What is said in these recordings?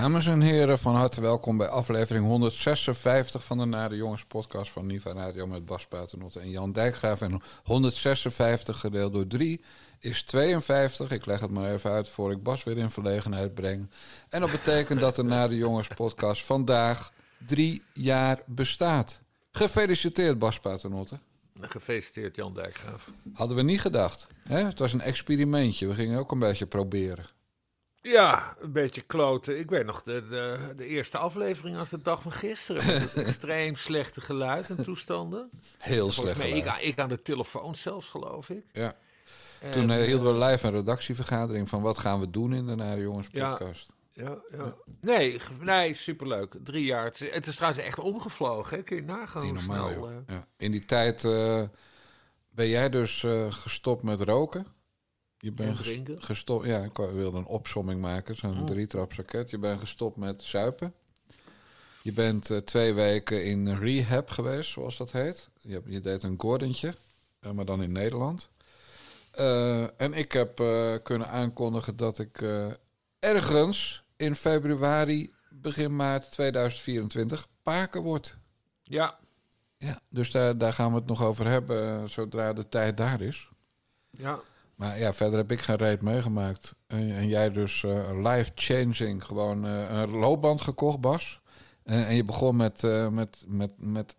Dames en heren, van harte welkom bij aflevering 156 van de Nare Jongens podcast van Niva Radio met Bas Paternotte en Jan Dijkgraaf. En 156 gedeeld door 3 is 52. Ik leg het maar even uit voor ik Bas weer in verlegenheid breng. En dat betekent dat de Nare Jongens podcast vandaag drie jaar bestaat. Gefeliciteerd Bas Paternotte. Gefeliciteerd Jan Dijkgraaf. Hadden we niet gedacht. Hè? Het was een experimentje. We gingen ook een beetje proberen. Ja, een beetje kloten. Ik weet nog de, de, de eerste aflevering als de dag van gisteren. Met extreem slechte geluid en toestanden. Heel slecht mij, ik, geluid. ik aan de telefoon zelfs, geloof ik. Ja. En, Toen eh, eh, hielden we live een redactievergadering van wat gaan we doen in de Nare Jongens podcast. Ja, ja. Nee, nee, superleuk. Drie jaar. Het is, het is trouwens echt omgevlogen. Hè? Kun je nagaan hoe normaal, snel... eh, Ja. In die tijd eh, ben jij dus eh, gestopt met roken. Je bent drinken. Oh. gestopt. Ja, ik wilde een opsomming maken, zo'n drietrapsraket. Je bent gestopt met zuipen. Je bent eh, twee weken in rehab geweest, zoals dat heet. Je, hebt- je deed een Gordentje, eh, maar dan in Nederland. Eh, en ik heb kunnen aankondigen dat ik ergens in februari, begin maart 2024 paken word. ja, Ja, dus daar, daar gaan we het nog over hebben zodra de tijd daar is. ja. Maar ja, verder heb ik geen reet meegemaakt. En, en jij dus eh, life-changing, gewoon eh, een loopband gekocht, Bas. En, en je begon met, eh, met, met, met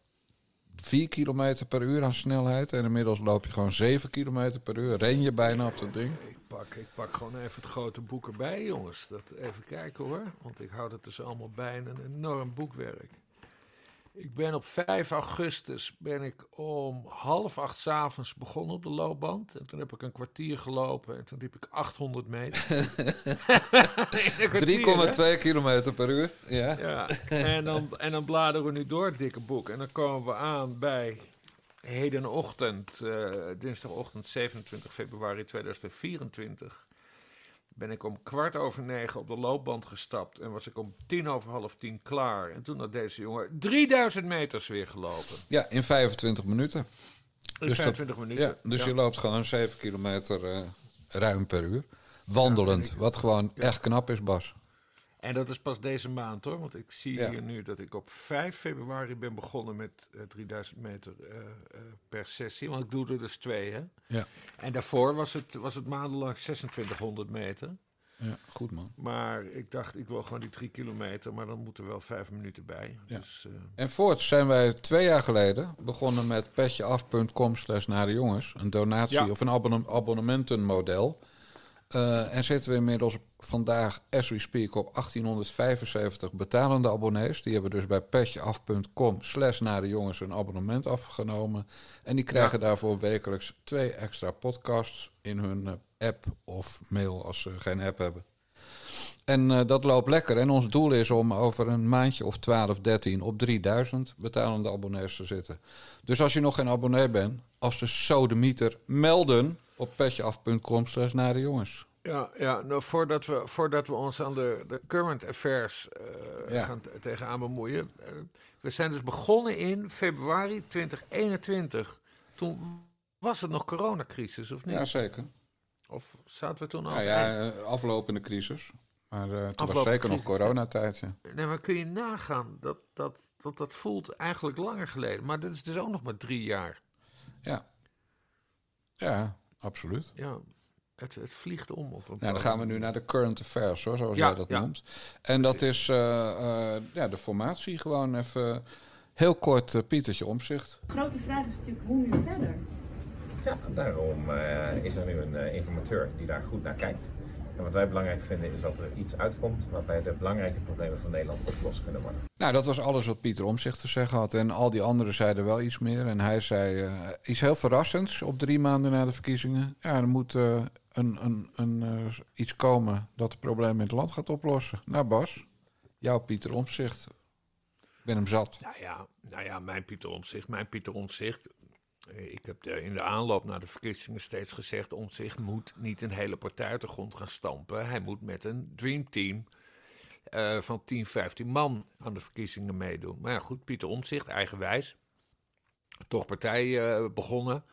4 kilometer per uur aan snelheid. En inmiddels loop je gewoon 7 kilometer per uur. Ren je bijna op dat ding. Ik pak, ik pak gewoon even het grote boek erbij, jongens. Dat, even kijken hoor. Want ik hou het dus allemaal bij een enorm boekwerk. Ik ben op 5 augustus ben ik om half acht 's avonds begonnen op de loopband. En toen heb ik een kwartier gelopen en toen liep ik 800 meter. In een kwartier, hè? 3,2 kilometer per uur. Ja. Ja, en dan, en dan bladeren we nu door het dikke boek. En dan komen we aan bij hedenochtend, eh, dinsdagochtend 27 februari 2024. Ben ik om kwart over negen op de loopband gestapt. En was ik om tien over half tien klaar. En toen had deze jongen 3000 meters weer gelopen. ja, in 25 minuten. In Dus dat- 25 minuten. Ja, dus Ja. je loopt gewoon 7 kilometer eh, ruim per uur. Wandelend, Ja, wat gewoon echt knap is, Bas. En dat is pas deze maand hoor. Want ik zie Ja. hier nu dat ik op 5 februari ben begonnen met eh, 3000 meter eh, eh, per sessie. Want ik doe er dus twee hè. Ja. En daarvoor was het, was het maandenlang 2600 meter. Ja, goed man. Maar ik dacht, ik wil gewoon die drie kilometer. Maar dan moeten er wel vijf minuten bij. Ja. Dus, eh, En voorts zijn wij twee jaar geleden begonnen met petjeaf.com slash naar de jongens. Een donatie Ja. of een abonne- abonnementenmodel. Eh, en zitten we inmiddels vandaag, as we speak, op 1875 betalende abonnees. Die hebben dus bij petjeaf.com slash naar de jongens een abonnement afgenomen. En die krijgen daarvoor wekelijks twee extra podcasts in hun eh, app of mail als ze geen app hebben. En eh, dat loopt lekker. En ons doel is om over een maandje of 12, 13 op 3000 betalende abonnees te zitten. Dus als je nog geen abonnee bent, als de sodemieter, melden op petjeaf.com slash naar de jongens. ja, ja nou, voordat, we, voordat we ons aan de, de current affairs eh, Ja. gaan tegenaan bemoeien. eh, we zijn dus begonnen in februari 2021. Toen was het nog coronacrisis, of niet? Jazeker. Of zaten we toen al? Nou ja, eh, aflopende crisis. Maar eh, toen was zeker nog crisis, coronatijd. Ja. Nee, maar kun je nagaan dat dat, dat dat voelt eigenlijk langer geleden. Maar dat is dus ook nog maar drie jaar. Ja. Ja, absoluut. Ja, het, het vliegt om op een Nou, dan gaan we nu naar de current affairs, hoor, zoals Ja, jij dat ja. noemt. En dat is eh, eh, ja, de formatie gewoon even heel kort eh, Pietertje Omzicht. De grote vraag is natuurlijk hoe nu verder. Ja, daarom uh, is er nu een uh, informateur die daar goed naar kijkt. En wat wij belangrijk vinden is dat er iets uitkomt waarbij de belangrijke problemen van Nederland opgelost kunnen worden. Nou, dat was alles wat Pieter Omzicht te zeggen had. En al die anderen zeiden wel iets meer. En hij zei uh, iets heel verrassends op drie maanden na de verkiezingen. Ja, er moet een, een, een, iets komen dat de problemen in het land gaat oplossen. Nou Bas, jouw Pieter Omzicht. Ik ben hem zat. Nou ja, nou ja mijn Pieter Omzicht, mijn Pieter Omzicht eh, ik heb in de aanloop naar de verkiezingen steeds gezegd: Omtzigt moet niet een hele partij uit de grond gaan stampen. Hij moet met een dreamteam uh, van 10, 15 man aan de verkiezingen meedoen. Maar ja, goed, Pieter Omtzigt, eigenwijs. Toch partij uh, begonnen.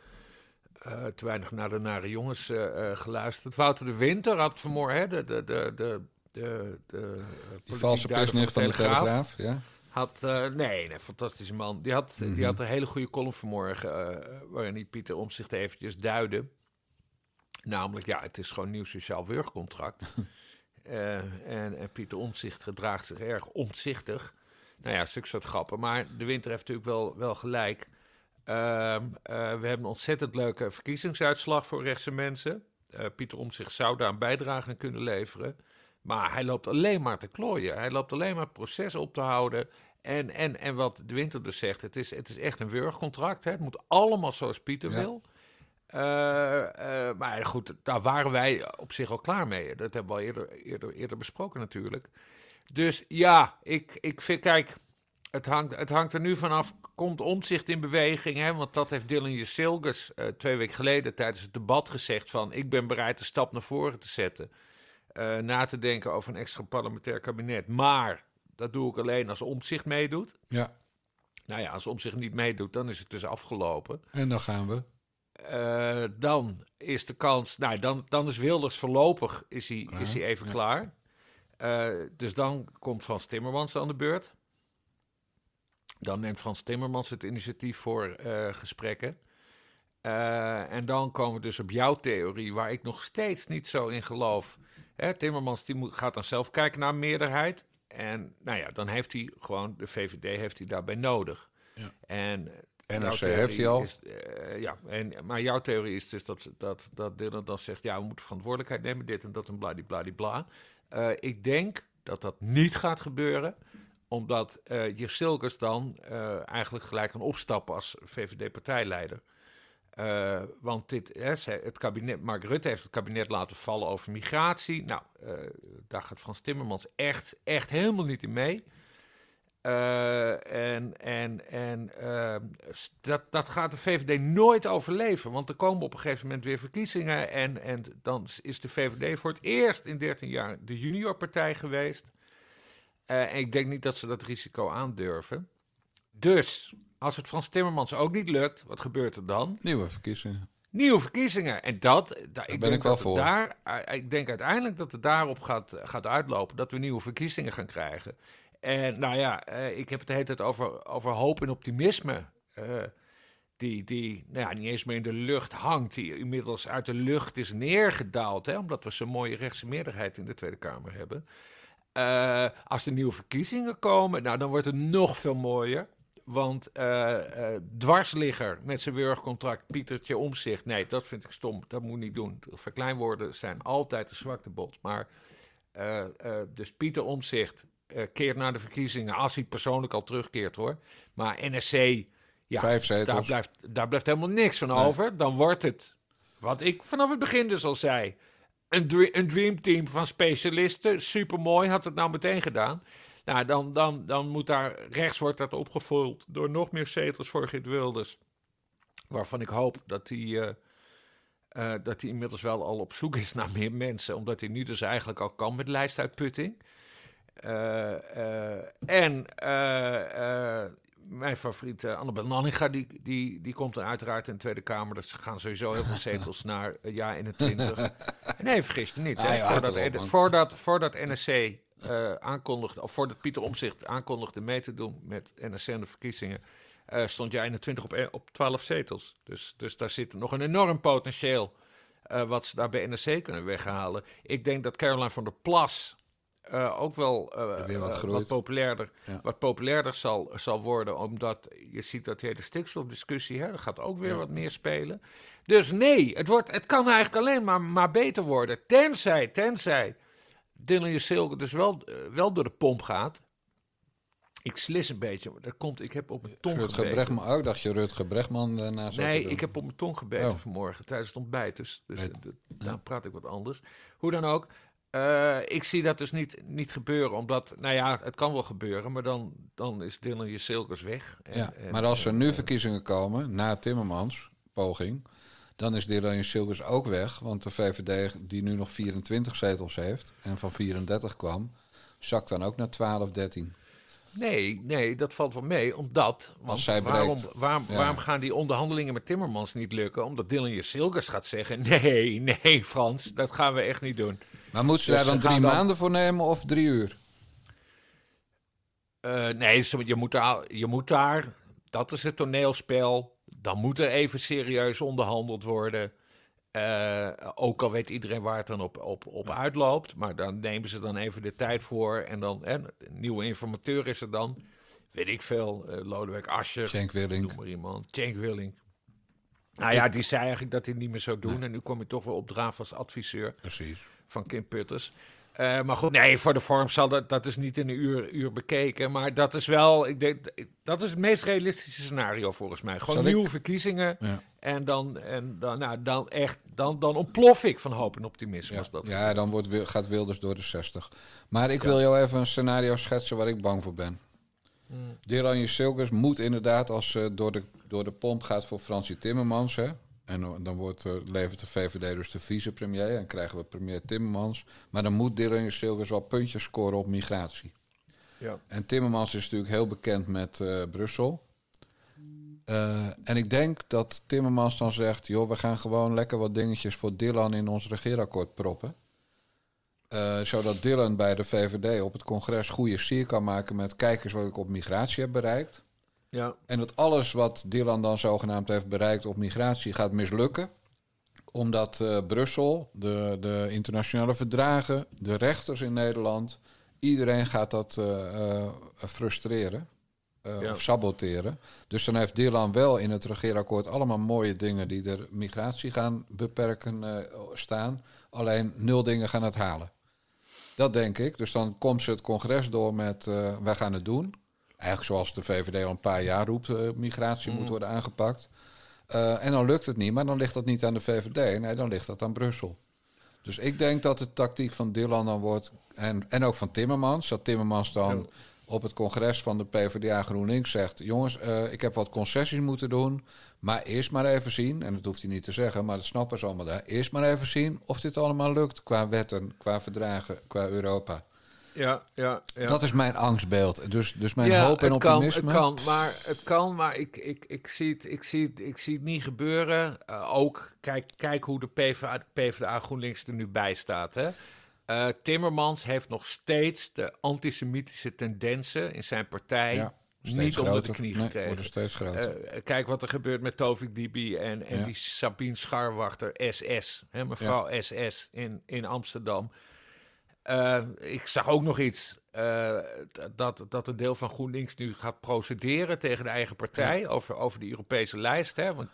Uh, te weinig naar de nare jongens geluisterd. Wouter de Winter had vanmorgen de, de, de, de, de, de Die valse persnicht van de Telegraaf. Ja. Had, uh, nee, nee, fantastische man. Die had, die had een hele goede column vanmorgen, uh, waarin hij Pieter Omzicht eventjes duidde. Namelijk, ja, het is gewoon nieuw sociaal wurgcontract. uh, en, en, Pieter Omzicht gedraagt zich erg omzichtig. Nou ja, stuk soort grappen. Maar de winter heeft natuurlijk wel, wel gelijk. Ehm, we hebben een ontzettend leuke verkiezingsuitslag voor rechtse mensen. Pieter Omzicht zou daar een bijdrage aan kunnen leveren. Maar hij loopt alleen maar te klooien. Hij loopt alleen maar het proces op te houden. En, en, en wat de winter dus zegt, het is, het is echt een wurgcontract. Hè. Het moet allemaal zoals Pieter wil. Uh, uh, maar goed, daar waren wij op zich al klaar mee. Dat hebben we al eerder, eerder, eerder besproken natuurlijk. Dus ja, ik, ik vind, kijk, het hangt, het hangt er nu vanaf. Komt omzicht in beweging? Hè? Want dat heeft Dylan Jesilgus uh, twee weken geleden tijdens het debat gezegd: van ik ben bereid de stap naar voren te zetten. Uh, na te denken over een extra parlementair kabinet. Maar dat doe ik alleen als omzicht meedoet. Ja. Nou ja, als omzicht niet meedoet, dan is het dus afgelopen. En dan gaan we. Uh, dan is de kans. Nou, dan, dan is Wilders voorlopig is hij, is hij even ja. klaar. Uh, dus dan komt Frans Timmermans aan de beurt. Dan neemt Frans Timmermans het initiatief voor gesprekken. En dan komen we dus op jouw theorie, waar ik nog steeds niet zo in geloof. Hè, Timmermans die moet, gaat dan zelf kijken naar een meerderheid. En nou ja, dan heeft hij gewoon, de VVD heeft hij daarbij nodig. Ja. En NRC heeft hij al. Is, uh, ja, en, maar jouw theorie is dus dat, dat, dat Dylan dan zegt... ja, we moeten verantwoordelijkheid nemen, dit en dat en bladibladibla. Uh, ik denk dat dat niet gaat gebeuren omdat uh, Jirsilkes dan uh, eigenlijk gelijk kan opstappen als VVD-partijleider. Uh, want dit, het kabinet, Mark Rutte heeft het kabinet laten vallen over migratie. Nou, uh, daar gaat Frans Timmermans echt, echt helemaal niet in mee. Uh, en en, en dat, dat gaat de VVD nooit overleven. Want er komen op een gegeven moment weer verkiezingen. En, en dan is de VVD voor het eerst in 13 jaar de juniorpartij geweest. en ik denk niet dat ze dat risico aandurven. Dus als het Frans Timmermans ook niet lukt, wat gebeurt er dan? Nieuwe verkiezingen. Nieuwe verkiezingen. En dat, daar, Daar ik ben ik wel voor. Daar, eh, ik denk uiteindelijk dat het daarop gaat, gaat uitlopen. Dat we nieuwe verkiezingen gaan krijgen. En nou ja, eh, ik heb het de hele tijd over, over hoop en optimisme. eh, die, die nou ja, niet eens meer in de lucht hangt. Die inmiddels uit de lucht is neergedaald. Hè, omdat we zo'n mooie rechtse meerderheid in de Tweede Kamer hebben. Eh, als er nieuwe verkiezingen komen, nou, dan wordt het nog veel mooier. Want eh, eh, dwarsligger met zijn wurgcontract, Pietertje Omzicht. Nee, dat vind ik stom. Dat moet niet doen. Verkleinwoorden zijn altijd de zwakte bot. Maar eh, dus Pieter Omzicht keert naar de verkiezingen. Als hij persoonlijk al terugkeert hoor. Maar NSC, ja, Vijf zetels. daar blijft, daar blijft helemaal niks van Nee. over. Dan wordt het, wat ik vanaf het begin dus al zei. Een, dre- een dreamteam van specialisten. Supermooi, had het nou meteen gedaan. Nou, dan, dan, dan moet daar rechts wordt dat opgevuld door nog meer zetels voor Geert Wilders. Waarvan ik hoop dat hij, eh, eh, dat hij inmiddels wel al op zoek is naar meer mensen. Omdat hij nu dus eigenlijk al kan met lijstuitputting. Eh, en mijn favoriet, eh, Annabel Nanninga, die, die, die komt er uiteraard in de Tweede Kamer. Dus gaan sowieso heel veel zetels naar uh, ja 21. Nee, vergis je niet. Ah, hè. ja, voordat, voordat, voordat NSC eh, aankondigde, of voordat Pieter Omzicht aankondigde mee te doen met NSC en de verkiezingen, eh, stond jij 21 op, op 12 zetels. Dus, dus daar zit nog een enorm potentieel eh, wat ze daar bij NSC kunnen weghalen. Ik denk dat Caroline van der Plas ook wel wat populairder, Ja. wat populairder zal, zal worden. Omdat je ziet dat hele stikstofdiscussie, hè, dat gaat ook weer Ja. wat meer spelen. Dus nee, het, wordt, het kan eigenlijk alleen maar, maar beter worden. Tenzij, tenzij Dylan Jusilke dus wel, eh, wel door de pomp gaat. Ik slis een beetje, maar dat komt, ik heb op mijn tong Rutger gebeten. Bregman, oh, ik dacht je Rutger Bregman daarna zou Nee, ik heb op mijn tong gebeten Oh. vanmorgen tijdens het ontbijt. Dus, dus Weet- eh, dat- dan praat ik wat anders. Hoe dan ook. eh, ik zie dat dus niet, niet gebeuren. Omdat, nou ja, het kan wel gebeuren. Maar dan, dan is Dylan Jusilkers weg. En- Ja, en- maar als er nu eh, verkiezingen komen, na Timmermans poging, dan is Dylan Silkers ook weg. Want de VVD, die nu nog 24 zetels heeft en van 34 kwam, zakt dan ook naar 12, 13. Nee, nee, dat valt wel mee. Omdat, want zij waarom, breekt. waarom, Ja. waarom gaan die onderhandelingen met Timmermans niet lukken? Omdat Dylan Jusilkers gaat zeggen... Nee, nee, Frans, dat gaan we echt niet doen. Maar moeten ze Dus daar dan ze drie dan- maanden voor nemen of drie uur? Eh, nee, ze- je moet, daar, je moet daar, dat is het toneelspel. Dan moet er even serieus onderhandeld worden. Eh, ook al weet iedereen waar het dan op, op, op uitloopt. Maar dan nemen ze dan even de tijd voor. En dan, hè, een nieuwe informateur is er dan. Weet ik veel, eh, Lodewijk Asscher. Cenk Willink. Noem maar iemand. Cenk Willing. Nou ja, die zei eigenlijk dat hij het niet meer zou doen. En nu kom je toch wel opdraven als adviseur Precies. van Kim Putters. Eh, maar goed, nee, voor de vorm zal dat, dat is niet in een uur, uur bekeken. Maar dat is wel, ik denk, dat is het meest realistische scenario volgens mij. Gewoon Zal ik- nieuwe verkiezingen. Ja. En dan, en dan, nou, dan echt, dan, dan ontplof ik van hoop en optimisme. Ja, Als dat ja dan wordt, gaat Wilders door de 60. Maar ik wil jou even een scenario schetsen waar ik bang voor ben. Hmm. Dylan Silkers moet inderdaad, als ze door de, door de pomp gaat voor Fransie Timmermans... Hè, en dan- wordt, levert de VVD dus de vicepremier en krijgen we premier Timmermans. Maar dan moet Dylan Silkers wel puntjes scoren op migratie. Ja. En Timmermans is natuurlijk heel bekend met eh, Brussel. Eh, en ik denk dat Timmermans dan zegt: joh, we gaan gewoon lekker wat dingetjes voor Dylan in ons regeerakkoord proppen. Eh, zodat Dylan bij de VVD op het congres goede sier kan maken met kijkers wat ik op migratie heb bereikt. Ja. En dat alles wat Dylan dan zogenaamd heeft bereikt op migratie gaat mislukken. Omdat eh, Brussel, de, de internationale verdragen, de rechters in Nederland, iedereen gaat dat eh, eh, frustreren. Ja. Of saboteren. Dus dan heeft Dylan wel in het regeerakkoord allemaal mooie dingen die de migratie gaan beperken staan. Alleen nul dingen gaan het halen. Dat denk ik. Dus dan komt ze het congres door met wij gaan het doen. Eigenlijk zoals de VVD al een paar jaar roept, eh, migratie moet worden aangepakt. Eh, en dan lukt het niet, maar dan ligt dat niet aan de VVD. Nee, dan ligt dat aan Brussel. Dus ik denk dat de tactiek van Dylan dan wordt, en, en ook van Timmermans, dat Timmermans dan op het congres van de PvdA GroenLinks zegt... jongens, eh, ik heb wat concessies moeten doen, maar eerst maar even zien... en dat hoeft hij niet te zeggen, maar dat snappen ze allemaal daar... eerst maar even zien of dit allemaal lukt qua wetten, qua verdragen, qua Europa. Ja, ja, ja. Dat is mijn angstbeeld. Dus, dus mijn ja, hoop en het kan, optimisme. het kan, maar het kan, maar ik, ik, ik, zie, het, ik, zie, het, ik zie het niet gebeuren. Eh, ook, kijk, kijk hoe de PvdA, PvdA GroenLinks er nu bij staat. Hè. Eh, Timmermans heeft nog steeds de antisemitische tendensen in zijn partij Ja, niet onder de knie Nee, gekregen. steeds groter. Eh, kijk wat er gebeurt met Tovik Dibi en, en die Sabine Scharwachter, SS. Hè, mevrouw SS in, in Amsterdam. Eh, ik zag ook nog iets. eh, dat, dat een deel van GroenLinks nu gaat procederen tegen de eigen partij over, over de Europese lijst. Hè? Want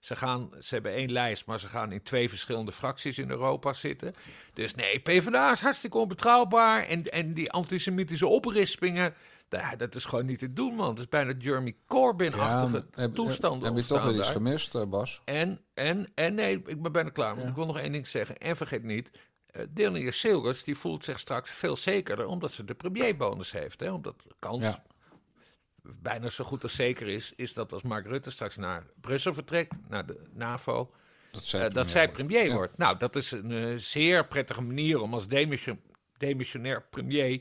ze, gaan, ze hebben één lijst, maar ze gaan in twee verschillende fracties in Europa zitten. Dus nee, PvdA is hartstikke onbetrouwbaar. En, en die antisemitische oprispingen, da- dat is gewoon niet te doen, man. Dat is bijna Jeremy Corbyn-achtige heb, toestanden heb je toch weer iets gemist, eh, Bas? En, en, en nee, ik ben bijna klaar. Ik wil nog één ding zeggen. En vergeet niet, uh, Delia Silgers die voelt zich straks veel zekerder... omdat ze de premierbonus heeft. Hè? Omdat de kans Ja. bijna zo goed als zeker is... is dat als Mark Rutte straks naar Brussel vertrekt, naar de NAVO... Dat, eh, zij dat premier wordt. Ja. Nou, dat is een eh, zeer prettige manier om als demission, demissionair premier...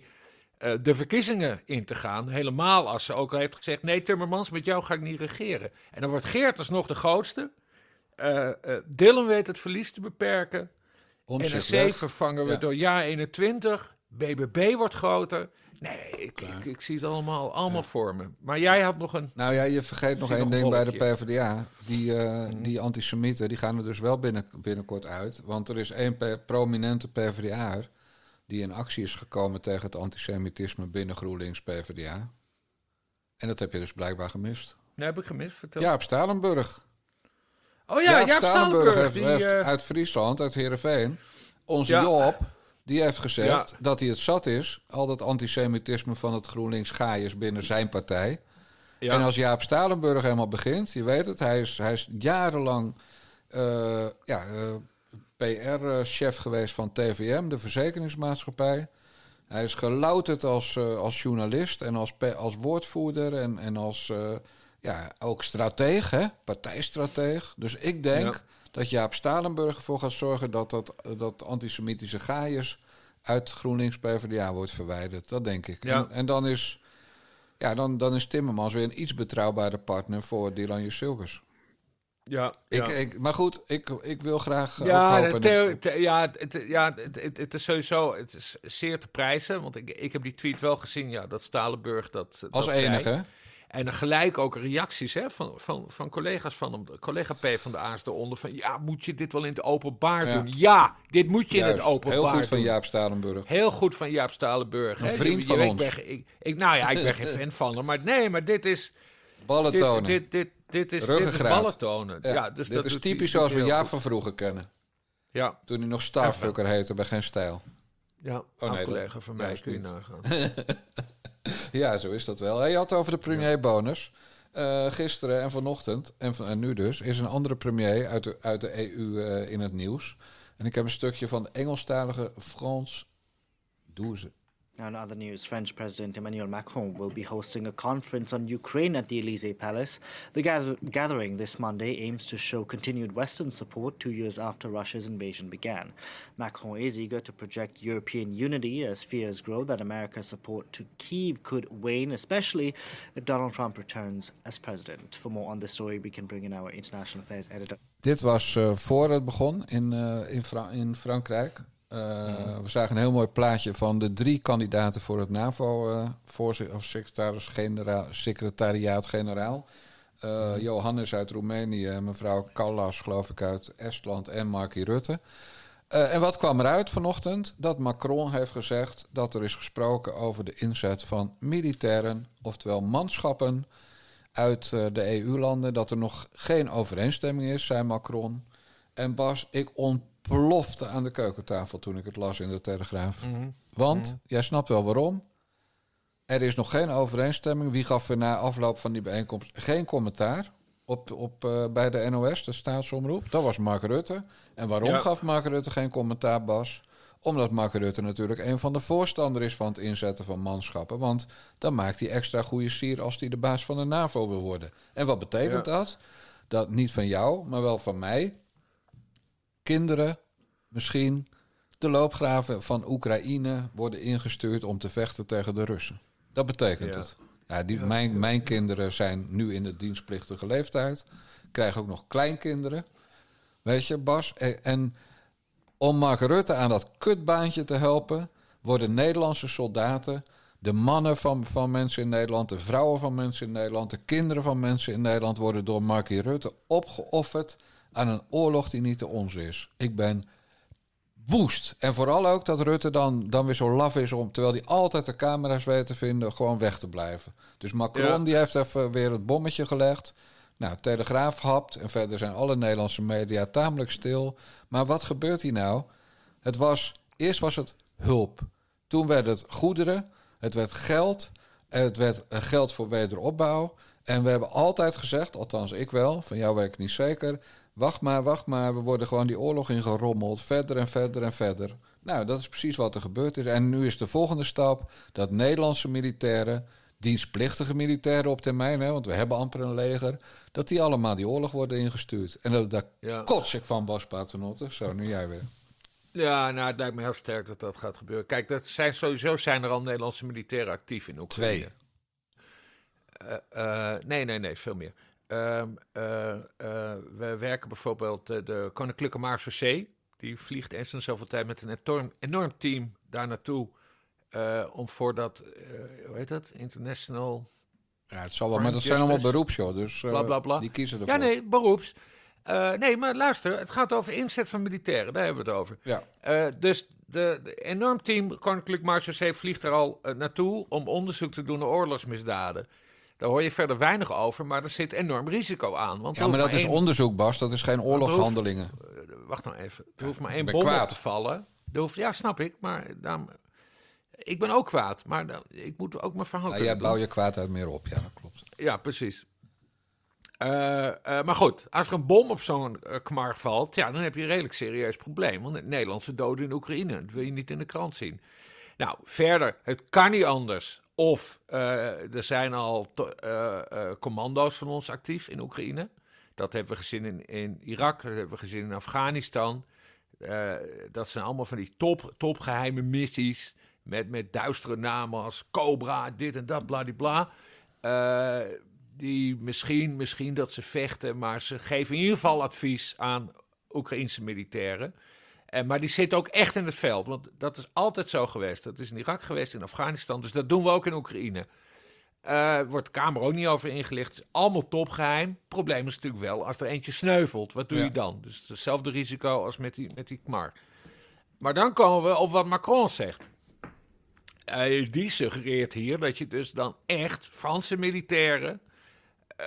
eh, de verkiezingen in te gaan. Helemaal als ze ook al heeft gezegd... nee, Timmermans, met jou ga ik niet regeren. En dan wordt Geert alsnog de grootste... Eh eh Dylan weet het verlies te beperken. NRC vervangen we Ja. door jaar 21. BBB wordt groter. Nee, ik, ik, ik zie het allemaal, allemaal voor me. Maar jij had nog een... Nou ja, je vergeet nog één ding bij de. PvdA. Die, eh, die antisemieten die gaan er dus wel binnen, binnenkort uit. Want er is één prominente PvdA'er. die in actie is gekomen tegen het antisemitisme binnen GroenLinks PvdA. En dat heb je dus blijkbaar gemist. Nee, heb ik gemist. Vertel. Jaap Stalenburg. Oh ja, Jaap Jaap Stalenburg. heeft, die, heeft eh, uit Friesland, uit Heerenveen, onze Ja. Job, die heeft gezegd Ja. dat hij het zat is, al dat antisemitisme van het GroenLinks gaaiers binnen zijn partij. ja. En als Jaap Stalenburg helemaal begint, je weet het, hij is, hij is jarenlang eh, ja, PR-chef geweest van TVM, de verzekeringsmaatschappij. Hij is gelouterd als, eh, als journalist en als, als woordvoerder en, en als eh, ja, ook strateeg, hè? partijstrateeg. Dus ik denk Ja. dat Jaap Stalenburg ervoor gaat zorgen dat dat, dat antisemitische gaaiers uit GroenLinks PvdA wordt verwijderd. Dat denk ik. Ja. En, en dan is ja, dan, dan is Timmermans weer een iets betrouwbaarder partner voor Dylan Jusilkes. ja, Ik, ja. ik, maar goed, ik, ik wil graag eh, Ja, hopen. theo- ja, het, ja het, het, het is sowieso het is zeer te prijzen. Want ik, ik heb die tweet wel gezien, ja, dat Stalenburg dat als dat zei. En dan gelijk ook reacties hè, van, van, van collega's van hem. Collega P van de A is eronder van... Ja, moet je dit wel in het openbaar Ja. doen? Ja, dit moet je in het openbaar heel goed van doen. Jaap Stalenburg. Heel goed van Jaap Stalenburg. Een hè. vriend Je- van je ons. Ik ben, ik, ik, nou ja, ik ben geen fan van hem. Maar nee, maar dit is... Ballen Dit, dit, dit, dit is, dit is ja, Ja, dus dit dat is typisch zoals we Jaap goed. van vroeger kennen. Ja, Toen hij nog Starfucker heette bij Geen Stijl. ja Oh, nee, dat- collega van mij, kun je nagaan. Ja, zo is dat wel. Je had het over de premierbonus. Eh gisteren en vanochtend, en, van, en nu dus, is een andere premier uit de, uit de EU eh, in het nieuws. En ik heb een stukje van de Engelstalige Frans Douze. In other news, French President Emmanuel Macron will be hosting a conference on Ukraine at the Elysee Palace. The gather- gathering this Monday aims to show continued Western support two years after Russia's invasion began. Macron is eager to project European unity as fears grow that America's support to Kyiv could wane, especially if Donald Trump returns as president. For more on this story, we can bring in our international affairs editor. Dit was eh, voor het begon in, eh, in, Fra- in Frankrijk. Eh, We zagen een heel mooi plaatje van de drie kandidaten voor het NAVO-voorzitter of secretaris-generaal, secretariaat-generaal. Eh, Johannes uit Roemenië, mevrouw Callas, geloof ik, uit Estland en Markie Rutte. Eh, en wat kwam eruit vanochtend? Dat Macron heeft gezegd dat er is gesproken over de inzet van militairen, oftewel manschappen, uit eh, de EU-landen. Dat er nog geen overeenstemming is, zei Macron. En Bas, ik ontplofte aan de keukentafel toen ik het las in de Telegraaf. Want, jij snapt wel waarom. Er is nog geen overeenstemming. Wie gaf er na afloop van die bijeenkomst geen commentaar op, op, eh, bij de NOS, de staatsomroep? Dat was Mark Rutte. En waarom Ja. gaf Mark Rutte geen commentaar, Bas? Omdat Mark Rutte natuurlijk een van de voorstander is van het inzetten van manschappen. Want dan maakt hij extra goede sier als hij de baas van de NAVO wil worden. En wat betekent Ja. dat? Dat niet van jou, maar wel van mij. Kinderen misschien de loopgraven van Oekraïne worden ingestuurd om te vechten tegen de Russen. Dat betekent Ja. het. Ja, die, mijn, mijn kinderen zijn nu in de dienstplichtige leeftijd. Krijgen ook nog kleinkinderen. Weet je, Bas? E- En om Mark Rutte aan dat kutbaantje te helpen, worden Nederlandse soldaten, de mannen van, van mensen in Nederland, de vrouwen van mensen in Nederland, de kinderen van mensen in Nederland, worden door Markie Rutte opgeofferd aan een oorlog die niet de onze is. Ik ben woest. En vooral ook dat Rutte dan, dan weer zo laf is om, terwijl hij altijd de camera's weet te vinden, gewoon weg te blijven. Dus Macron Ja. die heeft even weer het bommetje gelegd. Nou, Telegraaf hapt en verder zijn alle Nederlandse media tamelijk stil. Maar wat gebeurt hier nou? Het was, eerst was het hulp. Toen werd het goederen, het werd geld, het werd geld voor wederopbouw. En we hebben altijd gezegd, althans ik wel, van jou weet ik niet zeker. Wacht maar, wacht maar, we worden gewoon die oorlog ingerommeld. Verder en verder en verder. Nou, dat is precies wat er gebeurd is. En nu is de volgende stap dat Nederlandse militairen, dienstplichtige militairen op termijn, hè, want we hebben amper een leger, dat die allemaal die oorlog worden ingestuurd. En dat, daar Ja. kots ik van Bas Paternotte. Zo, nu jij weer. Ja, nou, het lijkt me heel sterk dat dat gaat gebeuren. Kijk, dat zijn, sowieso zijn er al Nederlandse militairen actief in Oekraïne. Twee. Eh, eh, nee, nee, nee, veel meer. Ehm, eh, eh, we werken bijvoorbeeld eh, de Koninklijke Marseillais. Die vliegt eens in zoveel tijd met een enorm, enorm team daar naartoe. om voor dat, hoe heet dat? International Ja, het zal wel, maar dat zijn allemaal beroeps, joh. Dus Bla, bla, bla. die kiezen ervoor. Ja, nee, beroeps. Nee, maar luister, het gaat over inzet van militairen, daar hebben we het over. Ja. Dus de, de enorm team Koninklijk Marechaussee vliegt er al naartoe om onderzoek te doen naar oorlogsmisdaden. Daar hoor je verder weinig over, maar er zit enorm risico aan. Want Ja, maar dat is één- onderzoek, Bas. Dat is geen oorlogshandelingen. Eh, Wacht nou even. Er hoeft maar één bom op kwaad. te vallen. Er hoeft, ja, snap ik. Maar daarom, ik ben ook kwaad. Maar dan- ik moet ook mijn verhaal Nou, jij blauw je kwaadheid meer op. Ja, dat klopt. Ja, precies. Eh, eh, maar goed, als er een bom op zo'n eh, kmar valt, ja, dan heb je een redelijk serieus probleem. Want het Nederlandse doden in Oekraïne, dat wil je niet in de krant zien. Nou, verder, het kan niet anders. Of eh, er zijn al eh, eh, commando's van ons actief in Oekraïne. Dat hebben we gezien in, in Irak, dat hebben we gezien in Afghanistan. Dat zijn allemaal van die top, topgeheime missies. Met, met duistere namen als Cobra, dit en dat, bladibla. Eh die misschien, misschien dat ze vechten, maar ze geven in ieder geval advies aan Oekraïnse militairen. En, maar die zitten ook echt in het veld, want dat is altijd zo geweest. Dat is in Irak geweest, in Afghanistan, dus dat doen we ook in Oekraïne. Eh wordt de Kamer ook niet over ingelicht. Het is allemaal topgeheim. Probleem is natuurlijk wel, als er eentje sneuvelt, wat doe Ja. je dan? Dus het hetzelfde risico als met die, met die KMAR. Maar dan komen we op wat Macron zegt. Eh, die suggereert hier dat je dus dan echt Franse militairen...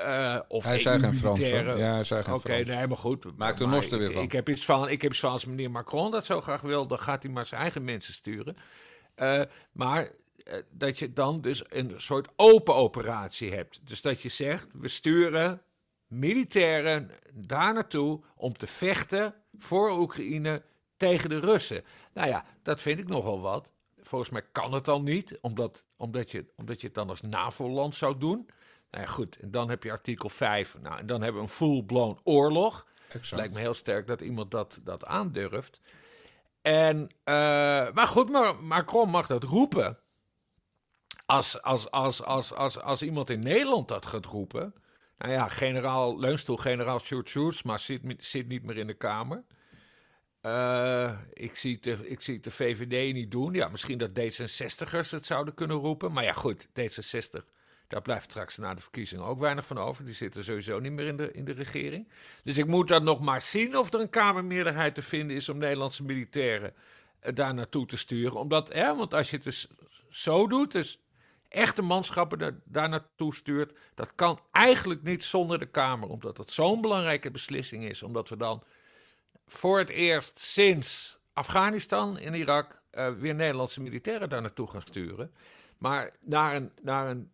eh of Hij zei geen Frans, hoor. Ja, hij zei geen Oké, Frans. nee, maar goed. Maak er er weer van. Ik heb iets van, ik heb iets van als meneer Macron dat zo graag wil, dan gaat hij maar zijn eigen mensen sturen. Eh, maar eh, dat je dan dus een soort open operatie hebt. Dus dat je zegt, we sturen militairen daar naartoe om te vechten voor Oekraïne tegen de Russen. Nou ja, dat vind ik nogal wat. Volgens mij kan het al niet, omdat, omdat, je, omdat je het dan als NAVO-land zou doen. Nou ja, goed, en dan heb je artikel 5. Nou, en dan hebben we een full-blown oorlog. Exact. Lijkt me heel sterk dat iemand dat, dat aandurft. En, eh, maar goed, maar Macron mag dat roepen. Als, als, als, als, als, als iemand in Nederland dat gaat roepen. Nou ja, generaal Leunstoel, generaal Sjoerd Sjoerdsma zit, niet- zit niet meer in de Kamer. Eh, ik, zie de, ik zie de VVD niet doen. Ja, misschien dat D66'ers het zouden kunnen roepen. Maar ja, goed, D66, daar blijft straks na de verkiezingen ook weinig van over. Die zitten sowieso niet meer in de, in de regering. Dus ik moet dan nog maar zien of er een Kamermeerderheid te vinden is om Nederlandse militairen eh, daar naartoe te sturen. Omdat, hè, want als je het dus zo doet, dus echte manschappen daar naartoe stuurt, dat kan eigenlijk niet zonder de Kamer. Omdat het zo'n belangrijke beslissing is. Omdat we dan voor het eerst sinds Afghanistan en Irak eh, weer Nederlandse militairen daar naartoe gaan sturen. Maar naar een, naar een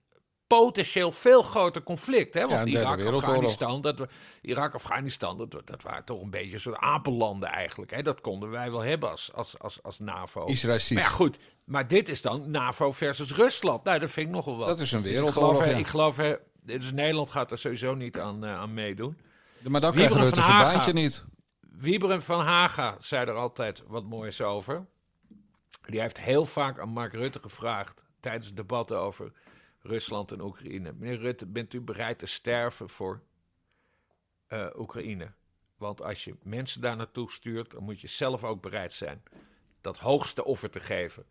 potentieel veel groter conflict. Hè? Want een Irak. Afghanistan, dat, we- Irak, Afghanistan, dat, dat waren toch een beetje een soort apenlanden eigenlijk. Hè? Dat konden wij wel hebben als, als, als, als NAVO. Israël Maar ja, goed. Maar dit is dan NAVO versus Rusland. Nou, dat vind ik nogal wat. Dat is een Dus ik wereldoorlog, geloof, ja. ik geloof, eh, dus Nederland gaat er sowieso niet aan, eh, aan meedoen. Maar dan krijgt Rutte van zijn Haga. baantje niet. Wieberen van Haga zei er altijd wat moois over. Die heeft heel vaak aan Mark Rutte gevraagd tijdens debatten over Rusland en Oekraïne. Meneer Rutte, bent u bereid te sterven voor eh, Oekraïne? Want als je mensen daar naartoe stuurt, dan moet je zelf ook bereid zijn dat hoogste offer te geven.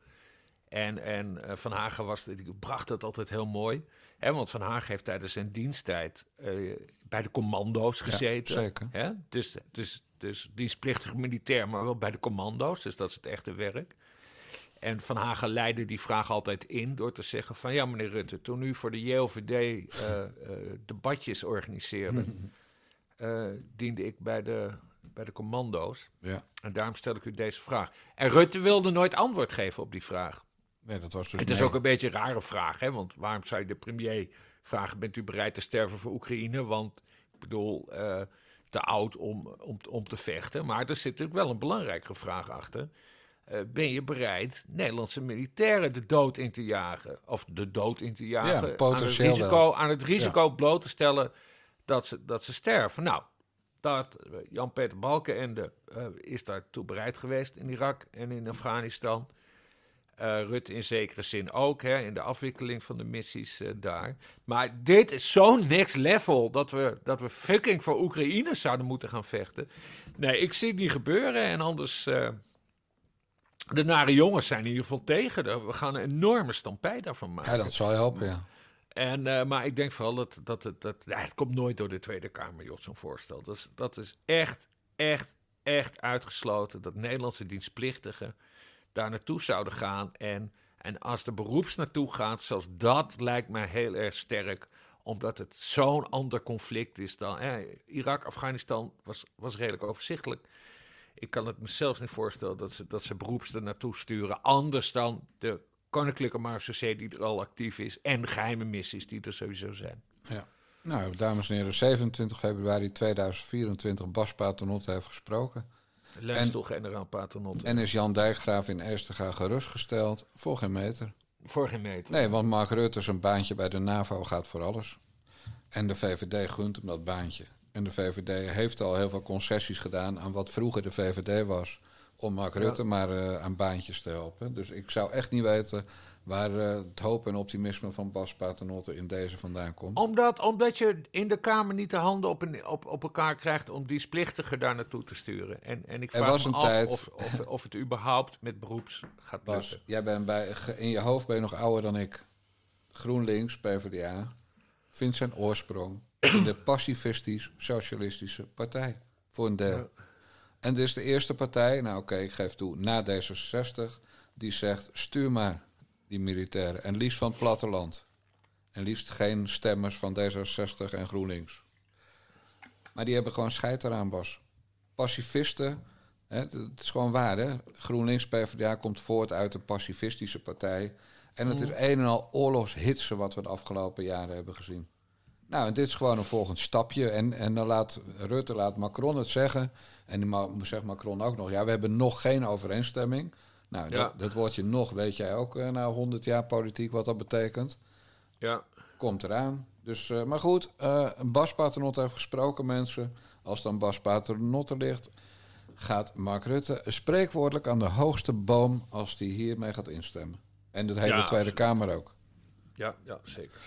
En, en eh, Van Hagen was, bracht het altijd heel mooi. Hè, want Van Hagen heeft tijdens zijn diensttijd eh, bij de commando's gezeten. zeker. Hè? Dus, dus, dus dienstplichtig militair, maar wel bij de commando's. Dus dat is het echte werk. En Van Hagen leidde die vraag altijd in door te zeggen van... ja, meneer Rutte, toen u voor de JOVD eh, eh, debatjes organiseerde... eh, diende ik bij de, bij de commando's. Ja. En daarom stel ik u deze vraag. En Rutte wilde nooit antwoord geven op die vraag. Nee, dat was dus Het is nee. ook een beetje een rare vraag, hè? want waarom zou je de premier vragen: bent u bereid te sterven voor Oekraïne? Want ik bedoel, te oud om, om, om te vechten. Maar er zit natuurlijk wel een belangrijke vraag achter. Eh, ben je bereid Nederlandse militairen de dood in te jagen? Of de dood in te jagen? aan het risico, aan het risico bloot te stellen dat ze, dat ze sterven. Nou, dat, eh, Jan-Peter Balkenende eh, is daartoe bereid geweest in Irak en in Afghanistan. Rutte in zekere zin ook, hè, in de afwikkeling van de missies daar. Maar dit is zo'n next level dat we, dat we fucking voor Oekraïne zouden moeten gaan vechten. Nee, ik zie het niet gebeuren en anders... de nare jongens zijn in ieder geval tegen. We gaan een enorme stampij daarvan maken. Ja, dat zal helpen, ja. En, eh, maar ik denk vooral dat, dat, het- dat, ja, het komt nooit door de Tweede Kamer, Jot, zo'n voorstel. Dat is, dat is echt, echt, echt uitgesloten dat Nederlandse dienstplichtigen daar naartoe zouden gaan. En, en als de beroeps naartoe gaat, zelfs dat lijkt mij heel erg sterk omdat het zo'n ander conflict is dan... eh, Irak, Afghanistan was, was redelijk overzichtelijk. Ik kan het mezelf niet voorstellen dat ze, dat ze beroeps er naartoe sturen. Anders dan de Koninklijke Marechaussee die er al actief is. En geheime missies die er sowieso zijn. Ja. Nou, dames en heren, 27 februari 2024 Bas Paternotte heeft gesproken. Lijnstel-generaal Paternotte. En is Jan Dijkgraaf in Eerstega gerustgesteld voor geen meter. Voor geen meter. Nee, want Mark Rutte zijn baantje bij de NAVO gaat voor alles. En de VVD gunt hem dat baantje. En de VVD heeft al heel veel concessies gedaan aan wat vroeger de VVD was. Om Mark Rutte maar eh, aan baantjes te helpen. Dus ik zou echt niet weten waar eh, het hoop en optimisme van Bas Paternotte in deze vandaan komt. Omdat, omdat je in de Kamer niet de handen op, een, op, op elkaar krijgt om dienstplichtigen daar naartoe te sturen. En, en ik vraag was me af tijd- of, of, of het überhaupt met beroeps gaat Bas, lukken. jij bent bij, in je hoofd ben je nog ouder dan ik. GroenLinks, PvdA, vindt zijn oorsprong in de pacifistisch-socialistische partij. Voor een deel. En dit is de eerste partij, nou oké, ik geef toe, na D66, die zegt: stuur maar die militairen. En liefst van het platteland. En liefst geen stemmers van D66 en GroenLinks. Maar die hebben gewoon scheid eraan, Bas. Pacifisten, hè, het is gewoon waar, hè? GroenLinks PvdA komt voort uit een pacifistische partij. En het is een en al oorlogshitsen wat we de afgelopen jaren hebben gezien. Nou, en dit is gewoon een volgend stapje. En, en dan laat Rutte, laat Macron het zeggen. En ma- zegt Macron ook nog, ja, we hebben nog geen overeenstemming. Nou, Ja. dat, dat woordje nog weet jij ook eh, na 100 jaar politiek wat dat betekent. Ja. Komt eraan. Dus, eh, maar goed, eh, Bas Paternotte heeft gesproken, mensen. Als dan Bas Paternotte ligt, gaat Mark Rutte spreekwoordelijk aan de hoogste boom als hij hiermee gaat instemmen. En de hele Ja, Tweede absoluut. Kamer ook. Ja, ja, zeker.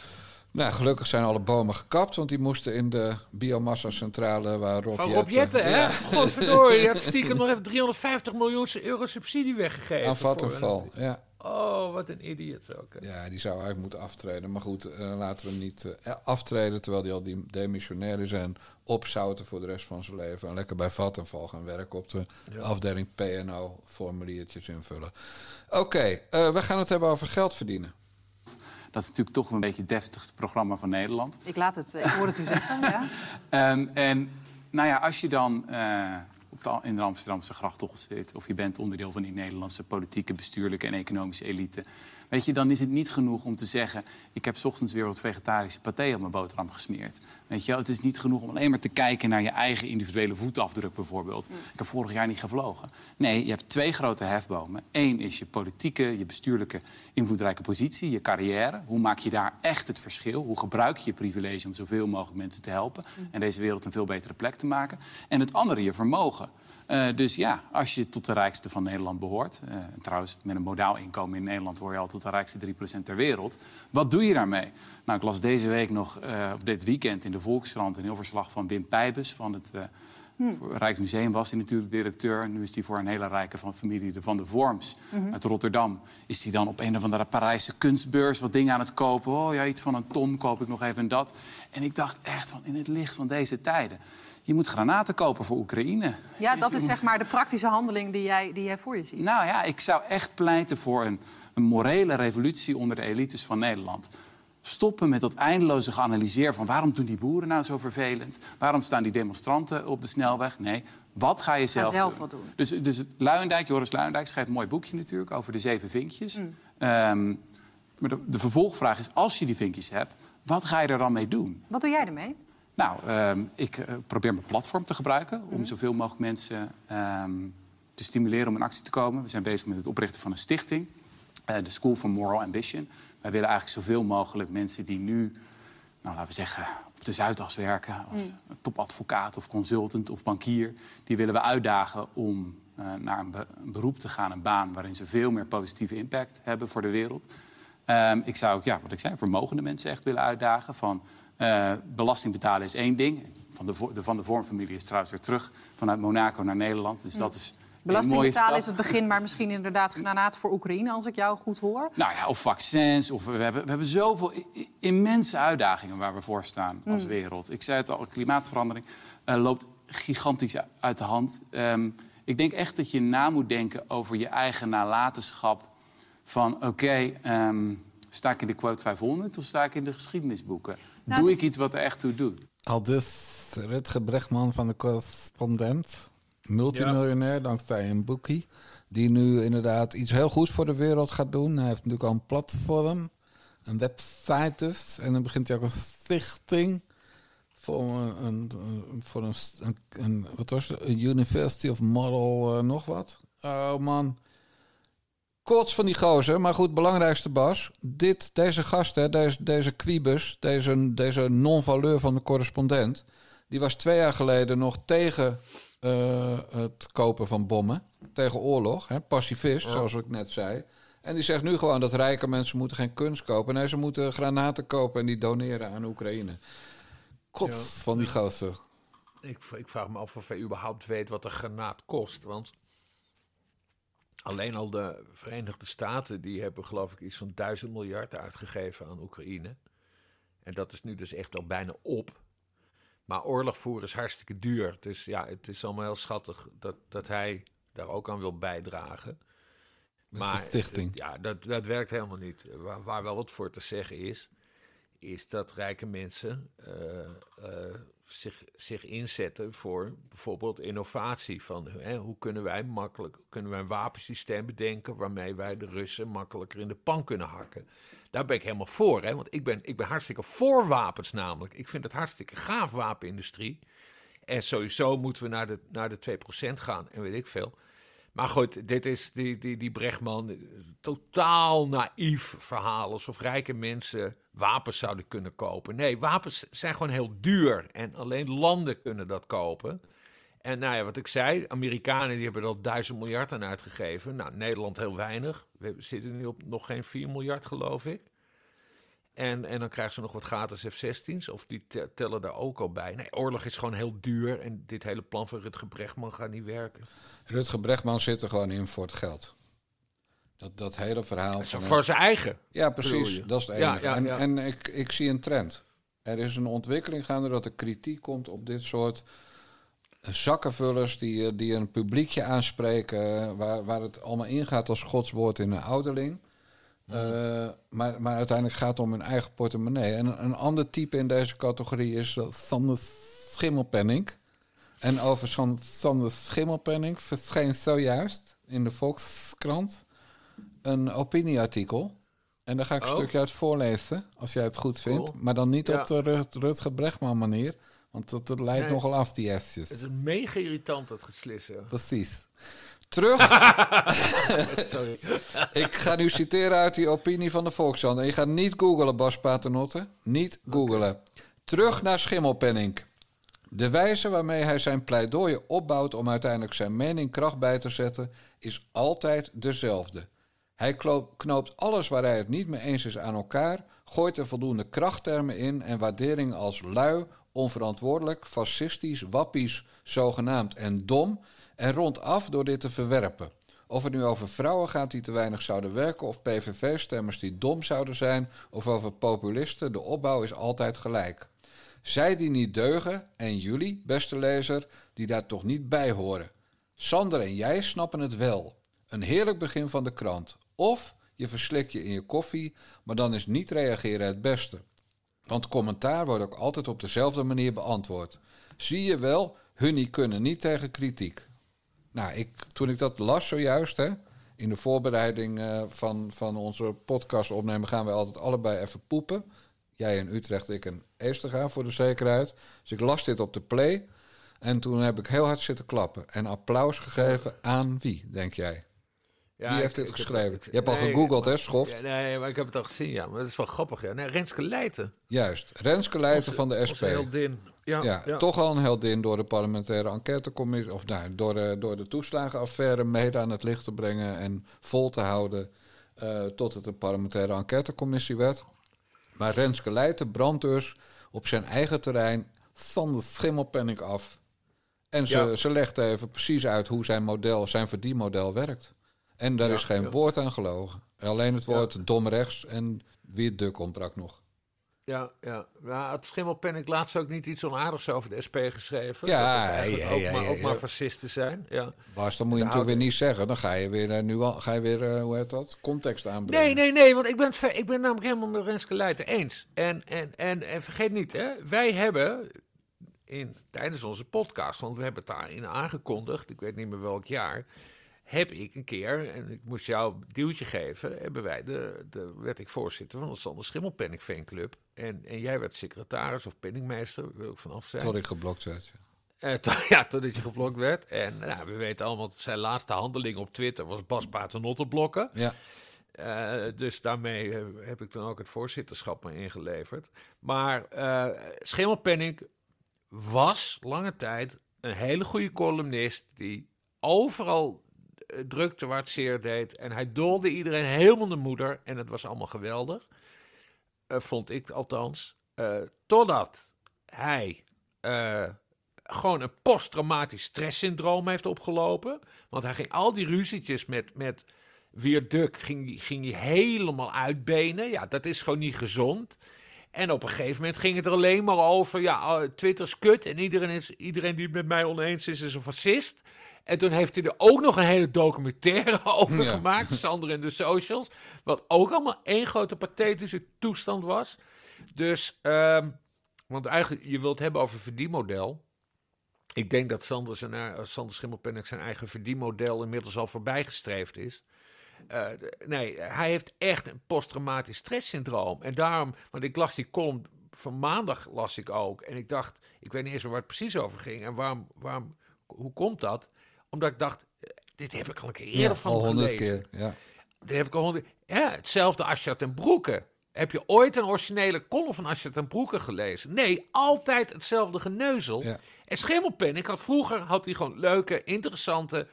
Nou, gelukkig zijn alle bomen gekapt, want die moesten in de biomassa-centrale waar Rob Van Rob Jetten, hè? Ja, Godverdorie, je hebt stiekem nog even 350 miljoen euro subsidie weggegeven. aan Vattenfall. Ja. Oh, wat een idiot ook. hè. ja, die zou eigenlijk moeten aftreden. Maar goed, eh, laten we hem niet eh, aftreden terwijl hij al die demissionair is en opzouten voor de rest van zijn leven. En lekker bij Vattenfall gaan werken op de afdeling PNO, formuliertjes invullen. Oké, eh, we gaan het hebben over geld verdienen. Dat is natuurlijk toch een beetje het deftigste programma van Nederland. Ik laat het, ik hoor het u zeggen, ja. Ehm, en nou ja, als je dan eh, op de, in de Amsterdamse grachttocht zit... of je bent onderdeel van die Nederlandse politieke, bestuurlijke en economische elite... weet je, dan is het niet genoeg om te zeggen... ik heb 's ochtends weer wat vegetarische paté op mijn boterham gesmeerd. Weet je, het is niet genoeg om alleen maar te kijken naar je eigen individuele voetafdruk bijvoorbeeld. Ik heb vorig jaar niet gevlogen. Nee, je hebt twee grote hefbomen. Eén is je politieke, je bestuurlijke invloedrijke positie, je carrière. Hoe maak je daar echt het verschil? Hoe gebruik je je privilege om zoveel mogelijk mensen te helpen... en deze wereld een veel betere plek te maken? En het andere, je vermogen. Eh, dus ja, als je tot de rijkste van Nederland behoort... eh, en trouwens, met een modaal inkomen in Nederland... hoor je al tot de rijkste 3% ter wereld. Wat doe je daarmee? Nou, ik las deze week nog, eh, of dit weekend in de Volkskrant... een heel verslag van Wim Pijbus van het... het Rijksmuseum was hij natuurlijk directeur. Nu is hij voor een hele rijke van familie de Van de Vorms uit Rotterdam. Is hij dan op een of andere Parijse kunstbeurs wat dingen aan het kopen? Oh ja, iets van een ton koop ik nog even dat. En ik dacht echt van in het licht van deze tijden. Je moet granaten kopen voor Oekraïne. Ja, dat is zeg maar de praktische handeling die jij, die jij voor je ziet. nou ja, ik zou echt pleiten voor een, een morele revolutie onder de elites van Nederland. Stoppen met dat eindeloze geanalyseer van waarom doen die boeren nou zo vervelend? Waarom staan die demonstranten op de snelweg? Nee, wat ga je zelf, zelf doen? wat doen. Dus, dus Luijendijk, Joris Luijendijk schrijft een mooi boekje natuurlijk over de zeven vinkjes. Mm. Ehm, maar de, de vervolgvraag is, als je die vinkjes hebt, wat ga je er dan mee doen? Wat doe jij ermee? Nou, ehm, ik eh, probeer mijn platform te gebruiken Mhm. om zoveel mogelijk mensen ehm, te stimuleren om in actie te komen. We zijn bezig met het oprichten van een stichting, eh, de School for Moral Ambition. Wij willen eigenlijk zoveel mogelijk mensen die nu, nou, laten we zeggen, op de Zuidas werken als Mhm. topadvocaat of consultant of bankier, die willen we uitdagen om eh, naar een, be- een beroep te gaan, een baan waarin ze veel meer positieve impact hebben voor de wereld. Ehm, ik zou ook, ja, wat ik zei, vermogende mensen echt willen uitdagen. Van eh, belasting betalen is één ding. Van de, Van de Vormfamilie is trouwens weer terug vanuit Monaco naar Nederland. Dus dat is Belasting betalen is het begin, maar misschien inderdaad granaat voor Oekraïne, als ik jou goed hoor. Nou ja, of vaccins. Of we, hebben, we hebben zoveel immense uitdagingen waar we voor staan als Mm. wereld. Ik zei het al, klimaatverandering eh, loopt gigantisch uit de hand. Ehm, ik denk echt dat je na moet denken over je eigen nalatenschap. Van oké, ehm, sta ik in de quote 500 of sta ik in de geschiedenisboeken? Nou, Doe het ik iets wat er echt toe doet? Al dus Rutger Brechtman van de correspondent. Multimiljonair dankzij een boekie. Die nu inderdaad iets heel goeds voor de wereld gaat doen. Hij heeft natuurlijk al een platform. Een website dus. En dan begint hij ook een stichting. Voor een, voor een, st- een, een- wat was het? Een University of Moral eh, nog wat. Oh man. Kots van die gozer. Maar goed, belangrijkste Bas. Dit, deze gast, hè, deze, deze Quibus, deze, deze non-valeur van de correspondent... die was twee jaar geleden nog tegen eh, het kopen van bommen. Tegen oorlog. Hè, pacifist, zoals ik net zei. En die zegt nu gewoon dat rijke mensen moeten geen kunst kopen. Nee, ze moeten granaten kopen en die doneren aan Oekraïne. Kots Ja. van die gozer. Ik, ik vraag me af of hij überhaupt weet wat een granaat kost. Want alleen al de Verenigde Staten... die hebben geloof ik iets van duizend miljard uitgegeven aan Oekraïne. En dat is nu dus echt al bijna op. Maar oorlog voeren is hartstikke duur. Dus ja, het is allemaal heel schattig dat, dat hij daar ook aan wil bijdragen. Met zijn stichting. Ja, dat, dat werkt helemaal niet. Waar, waar wel wat voor te zeggen is, is dat rijke mensen eh, eh, zich, zich inzetten voor bijvoorbeeld innovatie. Van hè, hoe kunnen wij makkelijk kunnen wij een wapensysteem bedenken waarmee wij de Russen makkelijker in de pan kunnen hakken. Daar ben ik helemaal voor, hè? want ik ben, ik ben hartstikke voor wapens namelijk. Ik vind het hartstikke gaaf, wapenindustrie. En sowieso moeten we naar de, naar de 2% gaan en weet ik veel. Maar goed, dit is die, die, die Brechtman. eh, Totaal naïef verhaal. Alsof rijke mensen wapens zouden kunnen kopen. Nee, wapens zijn gewoon heel duur. En alleen landen kunnen dat kopen. En nou ja, wat ik zei, Amerikanen die hebben er al duizend miljard aan uitgegeven. Nou, Nederland heel weinig. We zitten nu op nog geen 4 miljard, geloof ik. En, en dan krijgen ze nog wat gratis F-16's. Of die te- tellen daar ook al bij. Nee, oorlog is gewoon heel duur. En dit hele plan van Rutger Brechtman gaat niet werken. Rutger Brechtman zit er gewoon in voor het geld. Dat, dat hele verhaal van... voor zijn eigen. Ja, precies. Dat is het enige. ja, en ja. en ik, ik zie een trend. Er is een ontwikkeling gaande dat er kritiek komt op dit soort zakkenvullers die, eh, die een publiekje aanspreken, eh, waar, waar het allemaal ingaat als godswoord in een ouderling. Eh, maar, maar uiteindelijk gaat het om hun eigen portemonnee. En een, ander type in deze categorie is eh, Sander Schimmelpenning. En over zo'n Sander Schimmelpenning verscheen zojuist in de Volkskrant een opinieartikel. En daar ga ik een Oh. stukje uit voorlezen, als jij het goed vindt. Cool. Maar dan niet Ja. op de Rut- Rutger Brechtman manier. Want dat, dat leidt Nee. nogal af, die F'jes. Het is mega irritant, dat geslissen. Precies. Terug. Sorry. ik ga nu citeren uit die opinie van de Volkskrant. En je gaat niet googelen, Bas Paternotte. Niet googelen. Terug naar Schimmelpenning. De wijze waarmee hij zijn pleidooien opbouwt om uiteindelijk zijn mening kracht bij te zetten, is altijd dezelfde. Hij knoopt alles waar hij het niet mee eens is aan elkaar, gooit er voldoende krachttermen in en waardering als lui, onverantwoordelijk, fascistisch, wappies, zogenaamd en dom en rondt af door dit te verwerpen. Of het nu over vrouwen gaat die te weinig zouden werken, of PVV-stemmers die dom zouden zijn, of over populisten, de opbouw is altijd gelijk. Zij die niet deugen, en jullie, beste lezer, die daar toch niet bij horen. Sander en jij snappen het wel. Een heerlijk begin van de krant. Of je verslik je in je koffie, maar dan is niet reageren het beste. Want commentaar wordt ook altijd op dezelfde manier beantwoord. Zie je wel, hunnie kunnen niet tegen kritiek. Nou, ik, toen ik dat las zojuist, hè, in de voorbereiding eh, van, van onze podcast opnemen, gaan we altijd allebei even poepen. Jij in Utrecht, ik in Eesterga voor de zekerheid. Dus ik las dit op de play. En toen heb ik heel hard zitten klappen. En applaus gegeven aan wie, denk jij? Ja, Wie heeft dit geschreven? Je hebt al nee, gegoogeld, hè, Schoft? Ja, nee, maar ik heb het al gezien, ja. Maar dat is wel grappig, ja. Nee, Renske Leijten. Juist. Renske Leijten van de SP. heldin. Ja, Ja, ja. toch al een heldin door de parlementaire enquêtecommissie... of nou, door, de, door de toeslagenaffaire mede aan het licht te brengen... en vol te houden eh, tot het een parlementaire enquêtecommissie werd. Maar Renske Leijten brandt dus op zijn eigen terrein... van de schimmelpenning af. En ze, Ja. ze legt even precies uit hoe zijn model, zijn verdienmodel werkt. En daar Ja, is geen ja. woord aan gelogen. Alleen het woord dom rechts en wie duk ontbrak nog. Ja, ja. ja het Schimmelpenninck laatst ook niet iets onaardigs over de SP geschreven. Ja, dat ja, ook, ja, maar, ja, ook ja. maar fascisten zijn. Ja. Bas, dat moet je natuurlijk weer niet zeggen. Dan ga je weer, eh, nu al, ga je weer eh, hoe heet dat, context aanbrengen. Nee, nee, nee, want ik ben, ik ben namelijk helemaal met Renske Leijten eens. En, en, en, en vergeet niet, hè, wij hebben in, tijdens onze podcast, want we hebben het daarin aangekondigd, ik weet niet meer welk jaar, heb ik een keer, en ik moest jou een duwtje geven, hebben wij de, de, werd ik voorzitter van de Sander Schimmelpenninck fanclub. En, en jij werd secretaris of penningmeester, wil ik vanaf zijn. Tot ik geblokt werd. ja. Eh, to- ja, totdat je geblokt werd. En nou, we weten allemaal, dat zijn laatste handeling op Twitter was Bas Paternotte blokken. Ja, Eh, dus daarmee eh, heb ik dan ook het voorzitterschap me ingeleverd. Maar eh Schimmelpenninck was lange tijd een hele goede columnist die overal drukte waar het zeer deed. En hij dolde iedereen helemaal de moeder. En het was allemaal geweldig. Eh, vond ik althans. Eh, totdat hij eh, gewoon een posttraumatisch stresssyndroom heeft opgelopen. Want hij ging al die ruzietjes met, met Wierduk ging, ging hij helemaal uitbenen. Ja, dat is gewoon niet gezond. En op een gegeven moment ging het er alleen maar over. Ja, Twitter is kut. En iedereen, is, iedereen die het met mij oneens is, is een fascist. En toen heeft hij er ook nog een hele documentaire over Ja. gemaakt. Sander in de socials. Wat ook allemaal één grote pathetische toestand was. Dus, ehm, want eigenlijk, je wilt het hebben over verdienmodel. Ik denk dat Sander, zijn, eh, Sander Schimmelpenninck zijn eigen verdienmodel inmiddels al voorbijgestreefd is. D- nee, hij heeft echt een posttraumatisch stresssyndroom. En daarom, want ik las die column van maandag las ik ook. En ik dacht, ik weet niet eens waar het precies over ging. En waarom, waarom, hoe komt dat? Omdat ik dacht, eh, dit heb ik al een keer eerder ja van al honderd keer. Ja. Die heb ik al honderd... Ja, hetzelfde Asja ten Broeke. Heb je ooit een originele column van Asja ten Broeke gelezen? Nee, altijd hetzelfde geneuzel. Ja. En Schimmelpen, ik had vroeger had hij gewoon leuke, interessante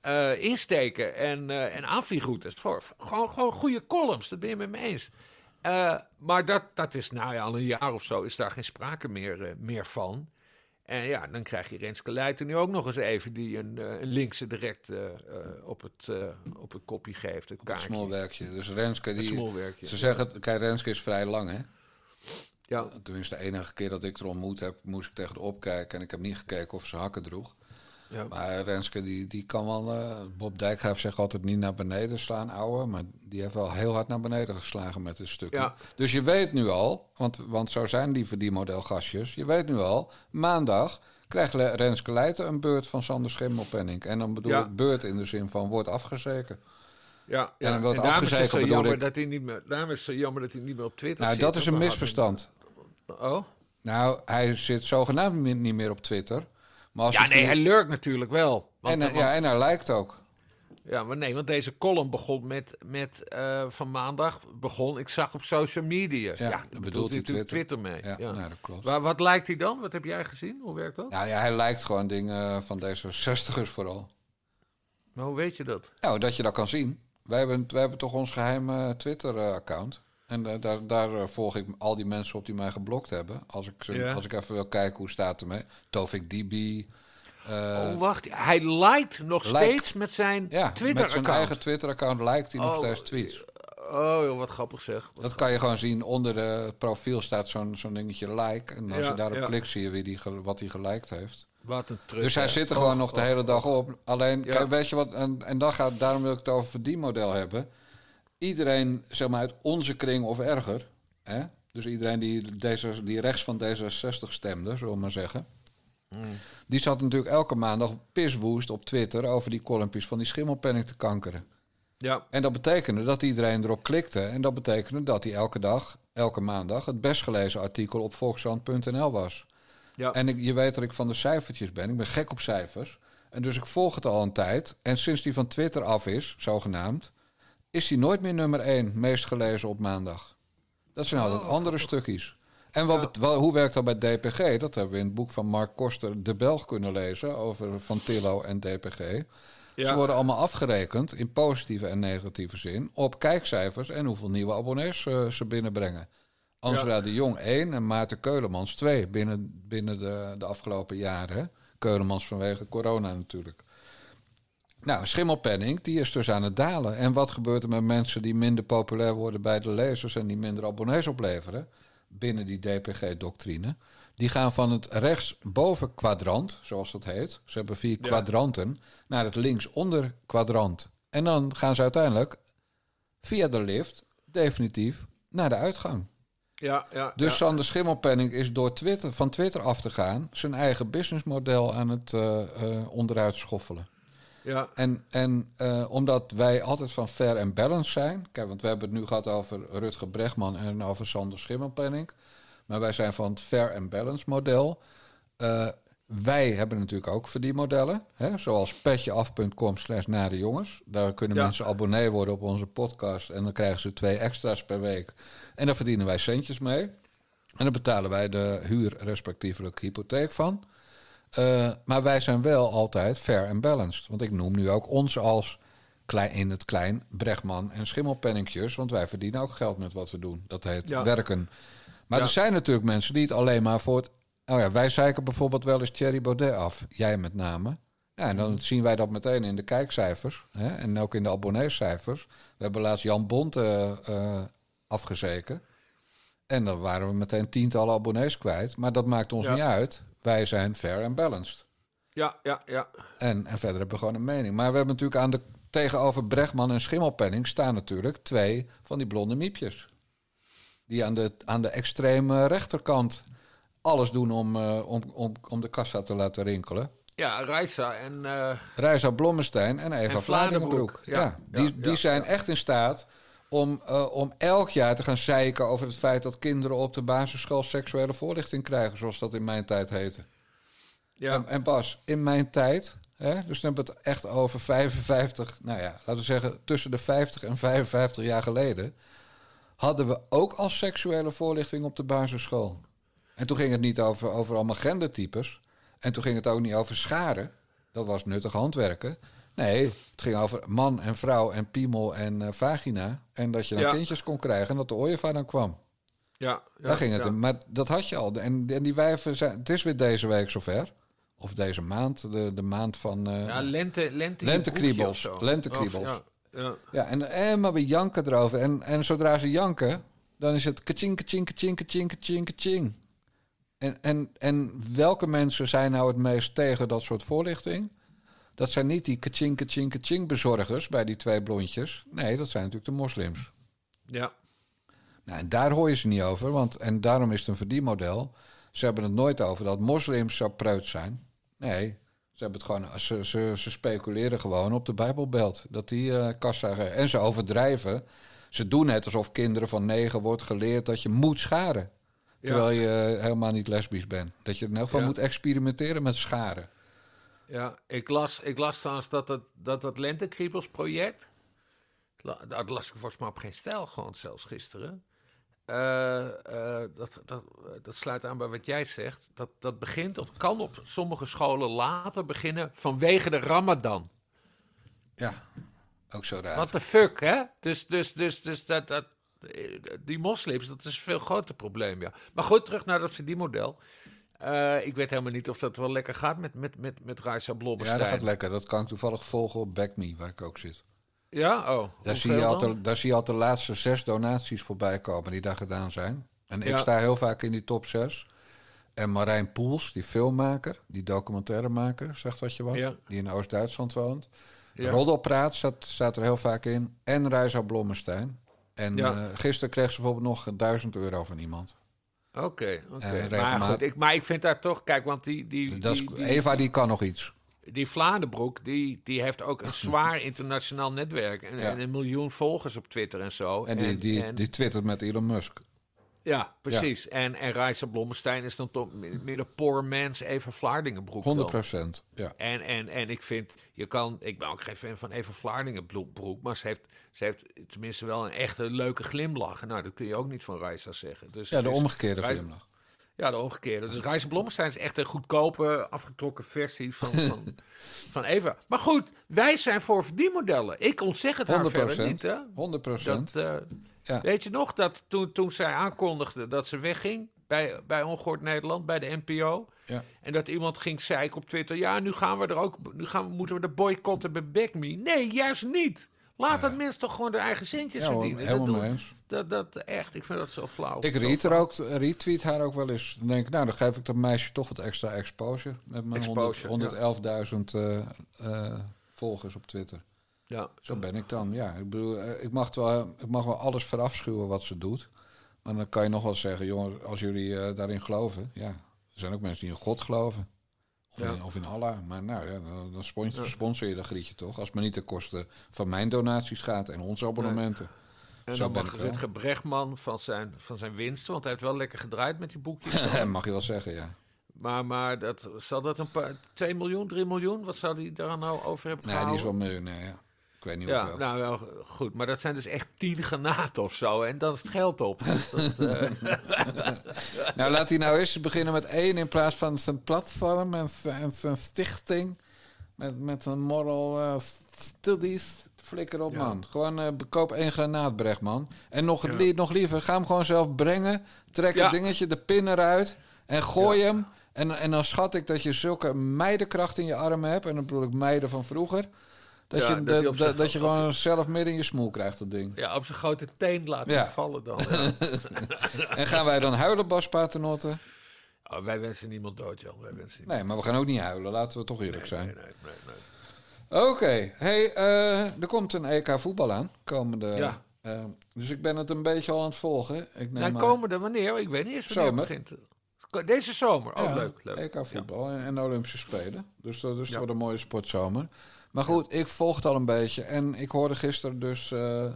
eh, insteken en, eh en aanvliegroutes. Voor, gewoon, gewoon goede columns, dat ben je met me eens. Maar dat, dat is, nou ja, al een jaar of zo is daar geen sprake meer, meer van. En ja, dan krijg je Renske Leijten nu ook nog eens even die een, eh, een linkse direct eh, eh, op, het, op het kopje geeft. Het Een kaartje. smolwerkje. Dus Renske, Een die, smolwerkje. ze zeggen, kijk, Renske is vrij lang, hè? Ja, Tenminste, de enige keer dat ik er ontmoet heb, moest ik tegen de opkijken. En ik heb niet gekeken of ze hakken droeg. Ja. Maar Renske, die, die kan wel... eh, Bob Dijkgraaf zegt altijd niet naar beneden slaan, ouwe. Maar die heeft wel heel hard naar beneden geslagen met dit stukje. Ja. Dus je weet nu al, want, want zo zijn die verdienmodelgastjes. Je weet nu al, maandag krijgt Renske Leijten een beurt van Sander Schimmelpenning. En dan bedoel Ja. ik beurt in de zin van wordt afgezeken. Ja, En dan wordt daarom is het zo jammer ik. dat hij niet meer, daarom is het zo jammer dat hij niet meer op Twitter Nou, zit. dat is een misverstand. Oh? Nou, hij zit zogenaamd niet meer op Twitter. Maar als Ja, nee, hij lurkt natuurlijk wel. Want, en, eh, want- ja, en hij lijkt ook. Ja, maar nee, want deze column begon met, met eh, van maandag begon, ik zag op social media. Ja, Ja, daar bedoelt bedoelt hij natuurlijk Twitter, mee. Ja, Ja, nou, dat klopt. Waar, wat lijkt hij dan? Wat heb jij gezien? Hoe werkt dat? Nou ja, hij lijkt gewoon dingen van D66'ers vooral. Maar hoe weet je dat? Nou, dat je dat kan zien. Wij hebben, wij hebben toch ons geheime Twitter-account. En eh, daar, daar eh, volg ik al die mensen op die mij geblokt hebben. Als ik, als ik even wil kijken hoe staat het ermee. Tovik Dibi. eh, oh, wacht. Hij lijkt nog steeds met zijn ja, met zijn Twitter-account. eigen Twitter-account lijkt hij nog Oh, steeds tweets. Oh, joh, wat grappig zeg. Wat Dat kan je gewoon zien. Onder de profiel staat zo'n zo'n dingetje like. En als Ja, je daarop ja. klikt, zie je wie die, wat hij geliked heeft. Wat een trut. Dus hij hè. zit er gewoon nog de hele dag op. Alleen, kijk, weet je wat, en, en dan gaat, daarom wil ik het over verdienmodel hebben. Iedereen, zeg maar, uit onze kring of erger, hè? dus iedereen die, deze, die rechts van D66 stemde, zullen we maar zeggen, Mm. die zat natuurlijk elke maandag piswoest op Twitter over die columnpies van die schimmelpenning te kankeren. Ja, En dat betekende dat iedereen erop klikte. En dat betekende dat hij elke dag, elke maandag, het best gelezen artikel op volkskrant.nl was. ja. En ik, je weet dat ik van de cijfertjes ben. Ik ben gek op cijfers. En dus ik volg het al een tijd. En sinds die van Twitter af is, zogenaamd, is hij nooit meer nummer 1 meest gelezen op maandag. Dat zijn altijd andere stukjes. En wat Ja. hoe werkt dat bij DPG? Dat hebben we in het boek van Mark Koster, De Belg, kunnen lezen over Van Tillo en DPG. Ze worden allemaal afgerekend, in positieve en negatieve zin, op kijkcijfers en hoeveel nieuwe abonnees eh, ze binnenbrengen. Angela de Jong 1 en Maarten Keulemans 2 binnen, binnen de, de afgelopen jaren. Keulemans vanwege corona natuurlijk. Nou, schimmelpenning, die is dus aan het dalen. En wat gebeurt er met mensen die minder populair worden bij de lezers en die minder abonnees opleveren binnen die DPG-doctrine? Die gaan van het rechtsboven kwadrant, zoals dat heet, ze hebben vier Ja. kwadranten, naar het linksonder kwadrant. En dan gaan ze uiteindelijk via de lift definitief naar de uitgang. Ja, ja. Dus ja. Sander Schimmelpenning is door Twitter, van Twitter af te gaan... zijn eigen businessmodel aan het eh, eh, onderuit schoffelen. Ja. En, en eh, omdat wij altijd van fair en balance zijn... Kijk, want we hebben het nu gehad over Rutger Bregman en over Sander Schimmelpenning... maar wij zijn van het fair en balance model... Eh, wij hebben natuurlijk ook verdienmodellen. Hè, zoals petjeaf.com slash nare jongens. Daar kunnen Ja. mensen abonnee worden op onze podcast. En dan krijgen ze twee extra's per week. En daar verdienen wij centjes mee. En daar betalen wij de huur, respectievelijk hypotheek van. Eh, maar wij zijn wel altijd fair en balanced. Want ik noem nu ook ons als klein, in het klein Bregman en Schimmelpenningjes. Want wij verdienen ook geld met wat we doen. Dat heet Ja. werken. Maar Ja. er zijn natuurlijk mensen die het alleen maar voor het... Oh ja, wij zeiken bijvoorbeeld wel eens Thierry Baudet af. Jij met name. Ja, en dan zien wij dat meteen in de kijkcijfers. Hè, en ook in de abonneecijfers. We hebben laatst Jan Bont eh, eh, afgezeken. En dan waren we meteen tientallen abonnees kwijt. Maar dat maakt ons Ja. niet uit. Wij zijn fair en balanced. Ja, ja, ja. En, en verder hebben we gewoon een mening. Maar we hebben natuurlijk aan de tegenover Bregman en Schimmelpenning staan natuurlijk twee van die blonde miepjes. Die aan de, aan de extreme rechterkant alles doen om, eh, om, om, om de kassa te laten rinkelen. Ja, Reisa en... eh, Reisa Blommestein en Eva En. Ja, Ja, die, ja, die ja, zijn echt in staat om, eh, om elk jaar te gaan zeiken over het feit dat kinderen op de basisschool seksuele voorlichting krijgen, zoals dat in mijn tijd heette. ja, En, en Bas, in mijn tijd, hè, dus dan hebben we het echt over 55, nou ja, laten we zeggen tussen de 50 en 55 jaar geleden, hadden we ook al seksuele voorlichting op de basisschool. En toen ging het niet over, over allemaal gendertypes. En toen ging het ook niet over scharen. Dat was nuttig handwerken. Nee, het ging over man en vrouw en piemel en eh, vagina. En dat je dan Ja. kindjes kon krijgen en dat de ooievaar dan kwam. ja, ja. Daar ging het ja. Maar dat had je al. En, en die wijven zijn... Het is weer deze week zover. Of deze maand. De, de maand van... eh, Ja, lente, lente Lentekriebels, lentekriebels. Of, ja, ja. ja, en, en maar we janken erover. En, en zodra ze janken... Dan is het kaching, kaching, kaching, kaching, kaching, kaching. En, en, en welke mensen zijn nou het meest tegen dat soort voorlichting? Dat zijn niet die kaching, kaching, kaching bezorgers bij die twee blondjes. Nee, dat zijn natuurlijk de moslims. ja. Nou, en daar hoor je ze niet over, want en daarom is het een verdienmodel. Ze hebben het nooit over dat moslims zo preut zijn. Nee, ze, hebben het gewoon, ze, ze, ze speculeren gewoon op de Bijbelbelt. Dat die eh kassa. En ze overdrijven. Ze doen net alsof kinderen van negen wordt geleerd dat je moet scharen. Terwijl je eh, helemaal niet lesbisch bent. Dat je in elk geval Ja. moet experimenteren met scharen. Ja, ik las, ik las trouwens dat het, dat, dat Lentekriebels-project... la- Dat las ik volgens mij op geen stijl, gewoon zelfs gisteren. Eh, eh, dat, dat, dat sluit aan bij wat jij zegt. Dat, dat begint, of kan op sommige scholen later beginnen vanwege de Ramadan. Ja, ook zo raar. What the fuck, hè? Dus, dus, dus, dus dat, dat, die moslims, dat is een veel groter probleem, ja. Maar goed, terug naar dat verdienmodel. Eh ik weet helemaal niet of dat wel lekker gaat met, met, met, met Raisa Ja, dat gaat lekker. Dat kan ik toevallig volgen op BackMe, waar ik ook zit. Ja? Oh. Daar zie, je daar zie je de laatste zes donaties voorbij komen die daar gedaan zijn. En ik sta heel vaak in die top zes. En Marijn Poels, die filmmaker, die documentairemaker, zegt wat je was, Ja. die in Oost-Duitsland woont. Ja. Roddelpraat staat, staat er heel vaak in. En Reisa Blommestein. En Ja. eh, gisteren kreeg ze bijvoorbeeld nog 1000 euro van iemand. Oké. Eh, maar, goed, ik, maar ik vind daar toch... Kijk, want die, die, Dat is, die, die, Eva die kan nog iets. die Vlaanderbroek, die, die heeft ook een zwaar internationaal netwerk. En, Ja. en een miljoen volgers op Twitter en zo. En die, die, en- die twittert met Elon Musk. Ja, precies. En, en Blommestein is dan toch meer de poor man's Eva Vlaardingenbroek. 100 wel. procent. Ja. En, en, en ik vind, je kan, ik ben ook geen fan van Eva Vlaardingenbroek, maar ze heeft, ze heeft tenminste wel een echte leuke glimlach. Nou, dat kun je ook niet van Reisa zeggen. Dus ja, de is- omgekeerde Reis- glimlach. Ja, de omgekeerde. Dus Reis Blommestein is echt een goedkope, afgetrokken versie van, van, van Eva. Maar goed, wij zijn voor verdienmodellen. Ik ontzeg het haar 100 verder niet, hè. 100 procent. Ja. Weet je nog, dat toen, toen zij aankondigde dat ze wegging... bij, bij Ongehoord Nederland, bij de NPO. Ja. En dat iemand ging zeiken op Twitter... ja, nu gaan we er ook... nu gaan we, moeten we de boycotten bij Back Me. Nee, juist niet. Laat dat mensen toch gewoon de eigen centjes Ja, hoor, verdienen. helemaal dat, doen- eens. dat, dat echt, ik vind dat zo flauw. Ik reet er ook, retweet haar ook wel eens. Dan denk ik, nou, dan geef ik dat meisje toch wat extra exposure. Met mijn Exposure, 100 111.000 eh, eh, volgers op Twitter. Ja. Zo ben ik dan. Ja, ik bedoel, eh, ik mag, wel, ik mag wel alles verafschuwen wat ze doet. Maar dan kan je nog wel zeggen, jongen, als jullie eh, daarin geloven. Ja, er zijn ook mensen die in God geloven. Of, Ja. in, of in Allah. Maar nou, ja, dan, dan sponsor, je dat grietje toch. Als het maar niet ten koste van mijn donaties gaat en onze abonnementen. En Zo dan mag. Rutger Bregman van zijn, van zijn winsten... want hij heeft wel lekker gedraaid met die boekjes. mag je wel zeggen, ja. maar maar dat, zal dat een paar... 2 miljoen, 3 miljoen? Wat zou hij daar nou over hebben Nee, die is wel miljonair, ja. Ik weet niet Ja, hoeveel. nou wel goed, maar dat zijn dus echt tien granaten of zo. En dan is het geld op. Dat, eh, Nou, laat hij nou eens beginnen met één in plaats van zijn platform en zijn, en zijn stichting. Met, met een moral eh, studies. Flikker op, Ja. man. Gewoon eh koop één granaat, Brechtman. En nog, Ja. li- nog liever, ga hem gewoon zelf brengen. Trek het dingetje, de pin eruit. En gooi hem. En, en dan schat ik dat je zulke meidenkracht in je armen hebt. En dan bedoel ik meiden van vroeger. Dat, Ja, je, dat dat, je gewoon zelf midden in je smoel krijgt, dat ding. ja, op zijn grote teen laten Ja. vallen dan. En gaan wij dan huilen, Bas Paternotte? Oh, wij wensen niemand dood, Jan. Wij wensen Nee, maar we gaan ook niet huilen. Laten we toch eerlijk zijn. Nee, nee, nee, nee. Oké, hey, eh, er komt een EK voetbal aan. Komende, Ja. eh, dus ik ben het een beetje al aan het volgen. Ik neem Nou, maar- komende wanneer? Ik weet niet eens wanneer Zomer. het begint. Deze zomer. Oh, Ja, leuk, leuk. EK voetbal en, Olympische Spelen. Dus dat is voor een mooie sportzomer. Maar goed, ik volg het al een beetje. En ik hoorde gisteren dus eh,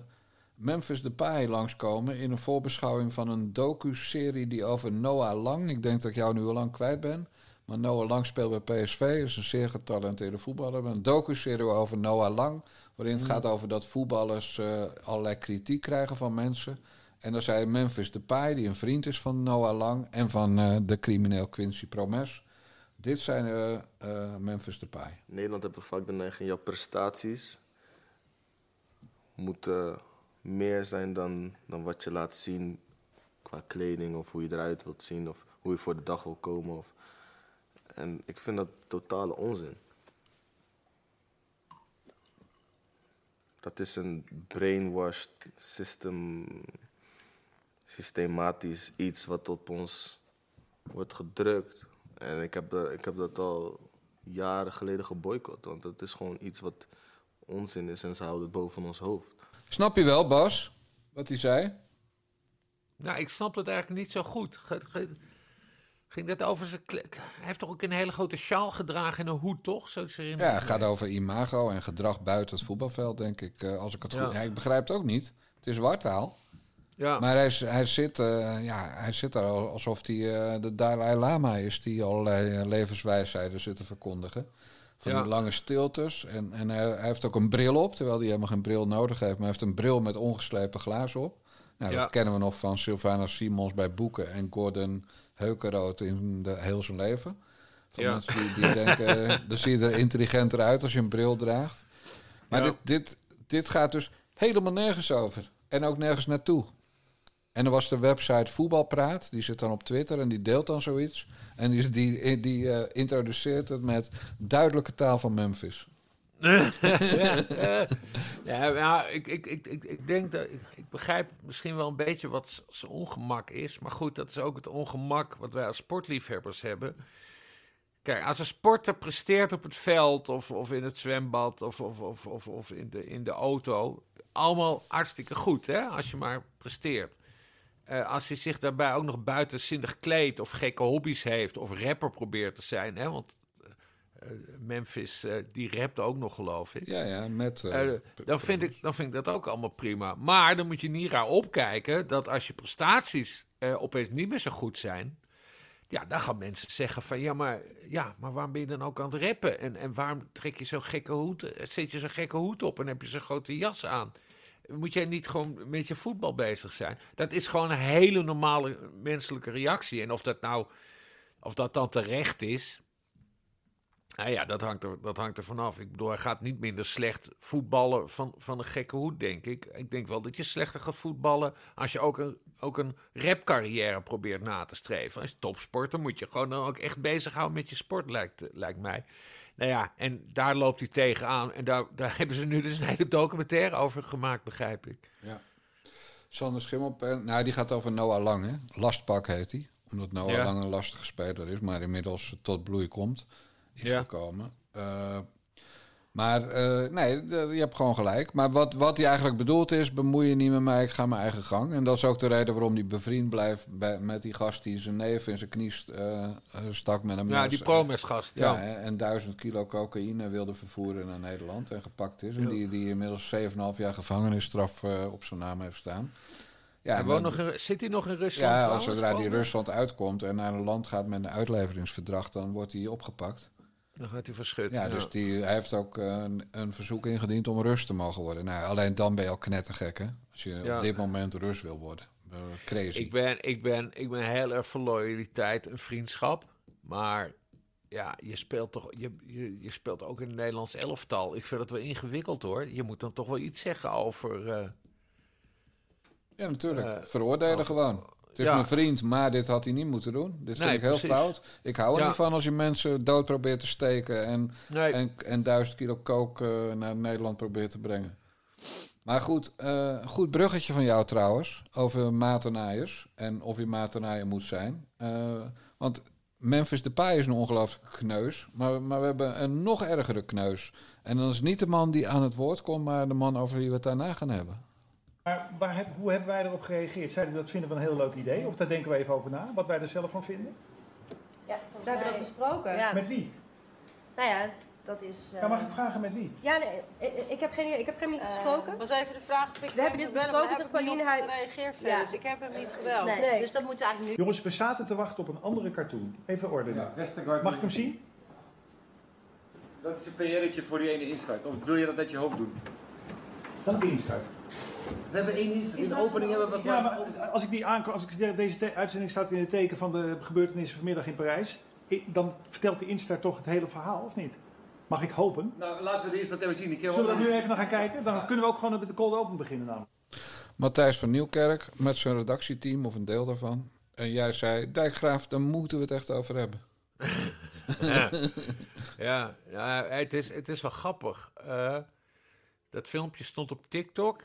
Memphis Depay langskomen... in een voorbeschouwing van een docu-serie die over Noah Lang... ik denk dat ik jou nu al lang kwijt ben... maar Noah Lang speelt bij PSV, is een zeer getalenteerde voetballer... Een docu-serie over Noah Lang... waarin het gaat over dat voetballers eh, allerlei kritiek krijgen van mensen... En dan zei Memphis Depay, die een vriend is van Noah Lang... en van eh, de crimineel Quincy Promes... Dit zijn eh, Memphis Depay. In Nederland hebben we vaak de neiging, jouw prestaties moeten meer zijn dan, dan wat je laat zien qua kleding of hoe je eruit wilt zien of hoe je voor de dag wil komen. Of, en ik vind dat totale onzin. Dat is een brainwashed system, systematisch iets wat op ons wordt gedrukt. En ik heb, dat- ik heb dat al jaren geleden geboycott. Want dat is gewoon iets wat onzin is en ze houden het boven ons hoofd. Snap je wel, Bas, wat hij zei? Nou, ik snap het eigenlijk niet zo goed. Ge- ge- Ging dat over zijn... Hij heeft toch ook een hele grote sjaal gedragen en een hoed, toch? Zo Ja, het gaat over imago en gedrag buiten het voetbalveld, denk ik. eh, als ik het Ja. goed... Ja, ik begrijp het ook niet. Het is wartaal. Ja, Maar hij, hij, zit, eh, ja, hij zit daar al alsof hij eh, de Dalai Lama is... die allerlei eh, levenswijsheden zit te verkondigen. Van Ja. die lange stiltes. En, en hij, hij heeft ook een bril op, terwijl hij helemaal geen bril nodig heeft. Maar hij heeft een bril met ongeslepen glazen op. Nou, Ja. dat kennen we nog van Sylvana Simons bij Boeken... en Gordon Heukenrood in de, heel zijn leven. Van Ja. mensen die, die denken... dan zie je er intelligenter uit als je een bril draagt. Maar dit, dit, dit gaat dus helemaal nergens over. En ook nergens naartoe. En er was de website Voetbalpraat. Die zit dan op Twitter en die deelt dan zoiets. En die, die, die eh, introduceert het met duidelijke taal van Memphis. ja, ja ik, ik, ik, ik, denk dat... Ik, begrijp misschien wel een beetje wat zijn ongemak is. Maar goed, dat is ook het ongemak wat wij als sportliefhebbers hebben. Kijk, als een sporter presteert op het veld of, of in het zwembad of, of, of, of, of in, de, in de auto... allemaal hartstikke goed, hè, als je maar presteert. Eh, als hij zich daarbij ook nog buitenzinnig kleedt of gekke hobby's heeft... of rapper probeert te zijn, hè, want... eh, Memphis, eh, die rapt ook nog, geloof ik. Ja, ja, met... dan, vind ik, dan vind ik dat ook allemaal prima. Maar dan moet je niet raar opkijken dat als je prestaties opeens niet meer zo goed zijn. Ja, dan gaan mensen zeggen van ja, maar, ja, maar waarom ben je dan ook aan het rappen? En, en waarom trek je zo'n gekke hoed, zet je zo'n gekke hoed op en heb je zo'n grote jas aan? Moet jij niet gewoon met je voetbal bezig zijn? Dat is gewoon een hele normale menselijke reactie. En of dat nou, of dat dan terecht is, Nou ja, dat hangt, er, dat hangt er vanaf. Ik bedoel, hij gaat niet minder slecht voetballen van, van een gekke hoed, denk ik. Ik denk wel dat je slechter gaat voetballen als je ook een, ook een rapcarrière probeert na te streven. Als topsporter moet je gewoon dan ook echt bezighouden met je sport, lijkt, lijkt mij. Nou ja, en daar loopt hij tegenaan. En daar, daar hebben ze nu dus een hele documentaire over gemaakt, begrijp ik. Ja. Sander Schimmelpen, nou die gaat over Noah Lang, hè? Lastpak heet hij. Omdat Noah Ja. Lang een lastige speler is, maar inmiddels tot bloei komt. Is Ja. gekomen. Eh, maar eh, nee, je hebt gewoon gelijk. Maar wat, wat hij eigenlijk bedoelt is, bemoei je niet met mij, ik ga mijn eigen gang. En dat is ook de reden waarom hij bevriend blijft bij, met die gast die zijn neef in zijn knie eh, stak met een Ja, mes. die Promes-gast, Ja, ja. en duizend kilo cocaïne wilde vervoeren naar Nederland en gepakt is. En die, die inmiddels 7,5 jaar gevangenisstraf op zijn naam heeft staan. Ja, en nog in, zit hij nog in Rusland? ja, als zodra die? Rusland uitkomt en naar een land gaat met een uitleveringsverdrag, dan wordt hij opgepakt. Dan gaat hij verschut. Ja, dus die, hij heeft ook eh, een, een verzoek ingediend om Rus te mogen worden. Nou, alleen dan ben je al knettergek, hè? Als je Ja. op dit moment Rus wil worden. Eh, crazy. Ik ben, ik, ben, ik ben heel erg voor loyaliteit en vriendschap. Maar ja, je speelt toch je, je, je speelt ook in het Nederlands elftal. Ik vind het wel ingewikkeld hoor. Je moet dan toch wel iets zeggen over. eh, Ja, natuurlijk. Veroordelen over- gewoon. Het is Ja. mijn vriend, maar dit had hij niet moeten doen. Dit vind ik heel precies. fout. Ik hou er Ja. niet van als je mensen dood probeert te steken... en, Nee. en, en duizend kilo coke eh, naar Nederland probeert te brengen. Maar goed, een goed bruggetje van jou trouwens... over matenaaiers en of je matenaaier moet zijn. Eh, want Memphis Depay is een ongelooflijke kneus... Maar, maar we hebben een nog ergere kneus. En dan is niet de man die aan het woord komt... maar de man over wie we het daarna gaan hebben. Maar waar heb- hoe hebben wij erop gereageerd? Zeiden we dat vinden we een heel leuk idee? Of daar denken we even over na, wat wij er zelf van vinden? Ja, we hebben dat besproken. Ja. Met wie? Nou ja, dat is... eh, Ja, mag ik vragen met wie? Ja, nee, ik, ik heb geen ik heb hem niet gesproken. was even de vraag of ik We hebben dit besproken, zegt Pauline. Hij... gereageerd verder, dus ik heb hem niet gebeld. Nee, dus dat moeten we eigenlijk nu... Jongens, we zaten te wachten op een andere cartoon. Even orde. Mag ik hem zien? Dat is een PR'tje voor die ene insluit. Of wil je dat uit je hoofd doen? Dan de insluit. We hebben één insluit. In de opening hebben we Ja, maar als ik die aanko- als ik de- deze te- uitzending staat in het teken van de gebeurtenissen vanmiddag in Parijs, dan vertelt die instart toch het hele verhaal, of niet? Mag ik hopen? Nou, laten we de insluit even zien. Ik Zullen we nu even naar gaan kijken? Dan kunnen we ook gewoon met de cold open beginnen namelijk. Matthijs van Nieuwkerk met zijn redactieteam, of een deel daarvan. En jij zei, Dijkgraaf, daar moeten we het echt over hebben. ja, ja, ja, het, is, het is wel grappig. Eh, dat filmpje stond op TikTok.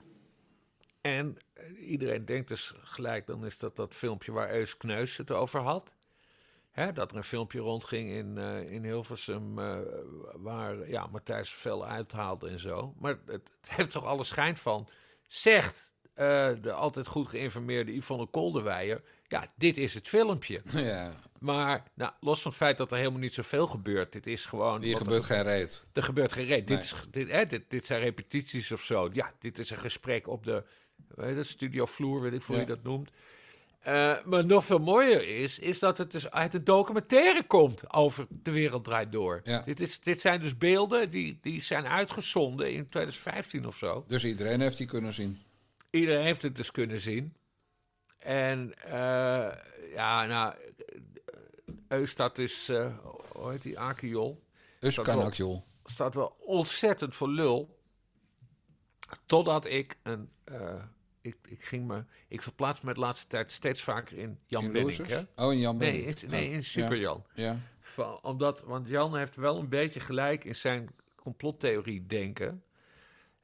En eh, iedereen denkt dus gelijk, dan is dat dat filmpje waar Eus Kneus het over had. Hè, dat er een filmpje rondging in, eh, in Hilversum eh, waar ja, Matthijs veel uithaalde en zo. Maar het, het heeft toch alle schijn van, zegt de altijd goed geïnformeerde Yvonne Kolderweijer... ja, dit is het filmpje. Ja. Maar nou, los van het feit dat er helemaal niet zoveel gebeurt, dit is gewoon. Hier gebeurt er, geen reet. Er gebeurt geen reet. Nee. Dit, is, dit, hè, dit, dit zijn repetities of zo. Ja, dit is een gesprek op de heet het, studiovloer, weet ik hoe Ja. je dat noemt. Eh, maar nog veel mooier is, is dat het dus uit een documentaire komt over De Wereld Draait Door. Ja. Dit, is, dit zijn dus beelden die, die zijn uitgezonden in 2015 of zo. Dus iedereen heeft die kunnen zien. Iedereen heeft het dus kunnen zien. En eh, ja, nou, Eustad is, eh hoe heet die, Akiol? Akiol. Staat wel ontzettend voor lul. Totdat ik een, eh, ik, ik ging me, ik verplaats me de laatste tijd steeds vaker in Jan In? Hè? Oh, in Jan nee, Benning. in- nee, Oh, in Super ja. Jan. Ja. Van- omdat, want Jan heeft wel een beetje gelijk in zijn complottheorie denken.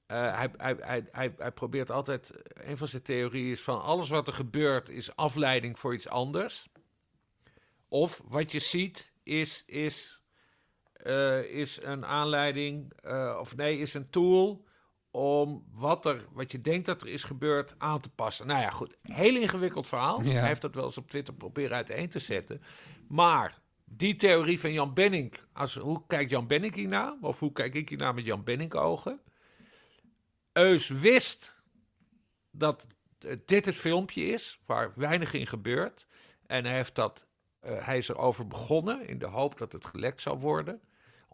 Eh, hij, hij, hij, hij, hij probeert altijd, een van zijn theorieën is van alles wat er gebeurt is afleiding voor iets anders. Of wat je ziet is, is, eh, is een aanleiding, eh, of nee, is een tool om wat, er, wat je denkt dat er is gebeurd aan te passen. Nou ja, goed, heel ingewikkeld verhaal. Ja. Hij heeft dat wel eens op Twitter proberen uiteen te zetten. Maar die theorie van Jan Benning, als, hoe kijkt Jan Benning hiernaar? Of hoe kijk ik hiernaar met Jan Benning ogen? Eus wist dat dit het filmpje is, waar weinig in gebeurt. En hij, heeft dat, eh, hij is erover begonnen in de hoop dat het gelekt zou worden.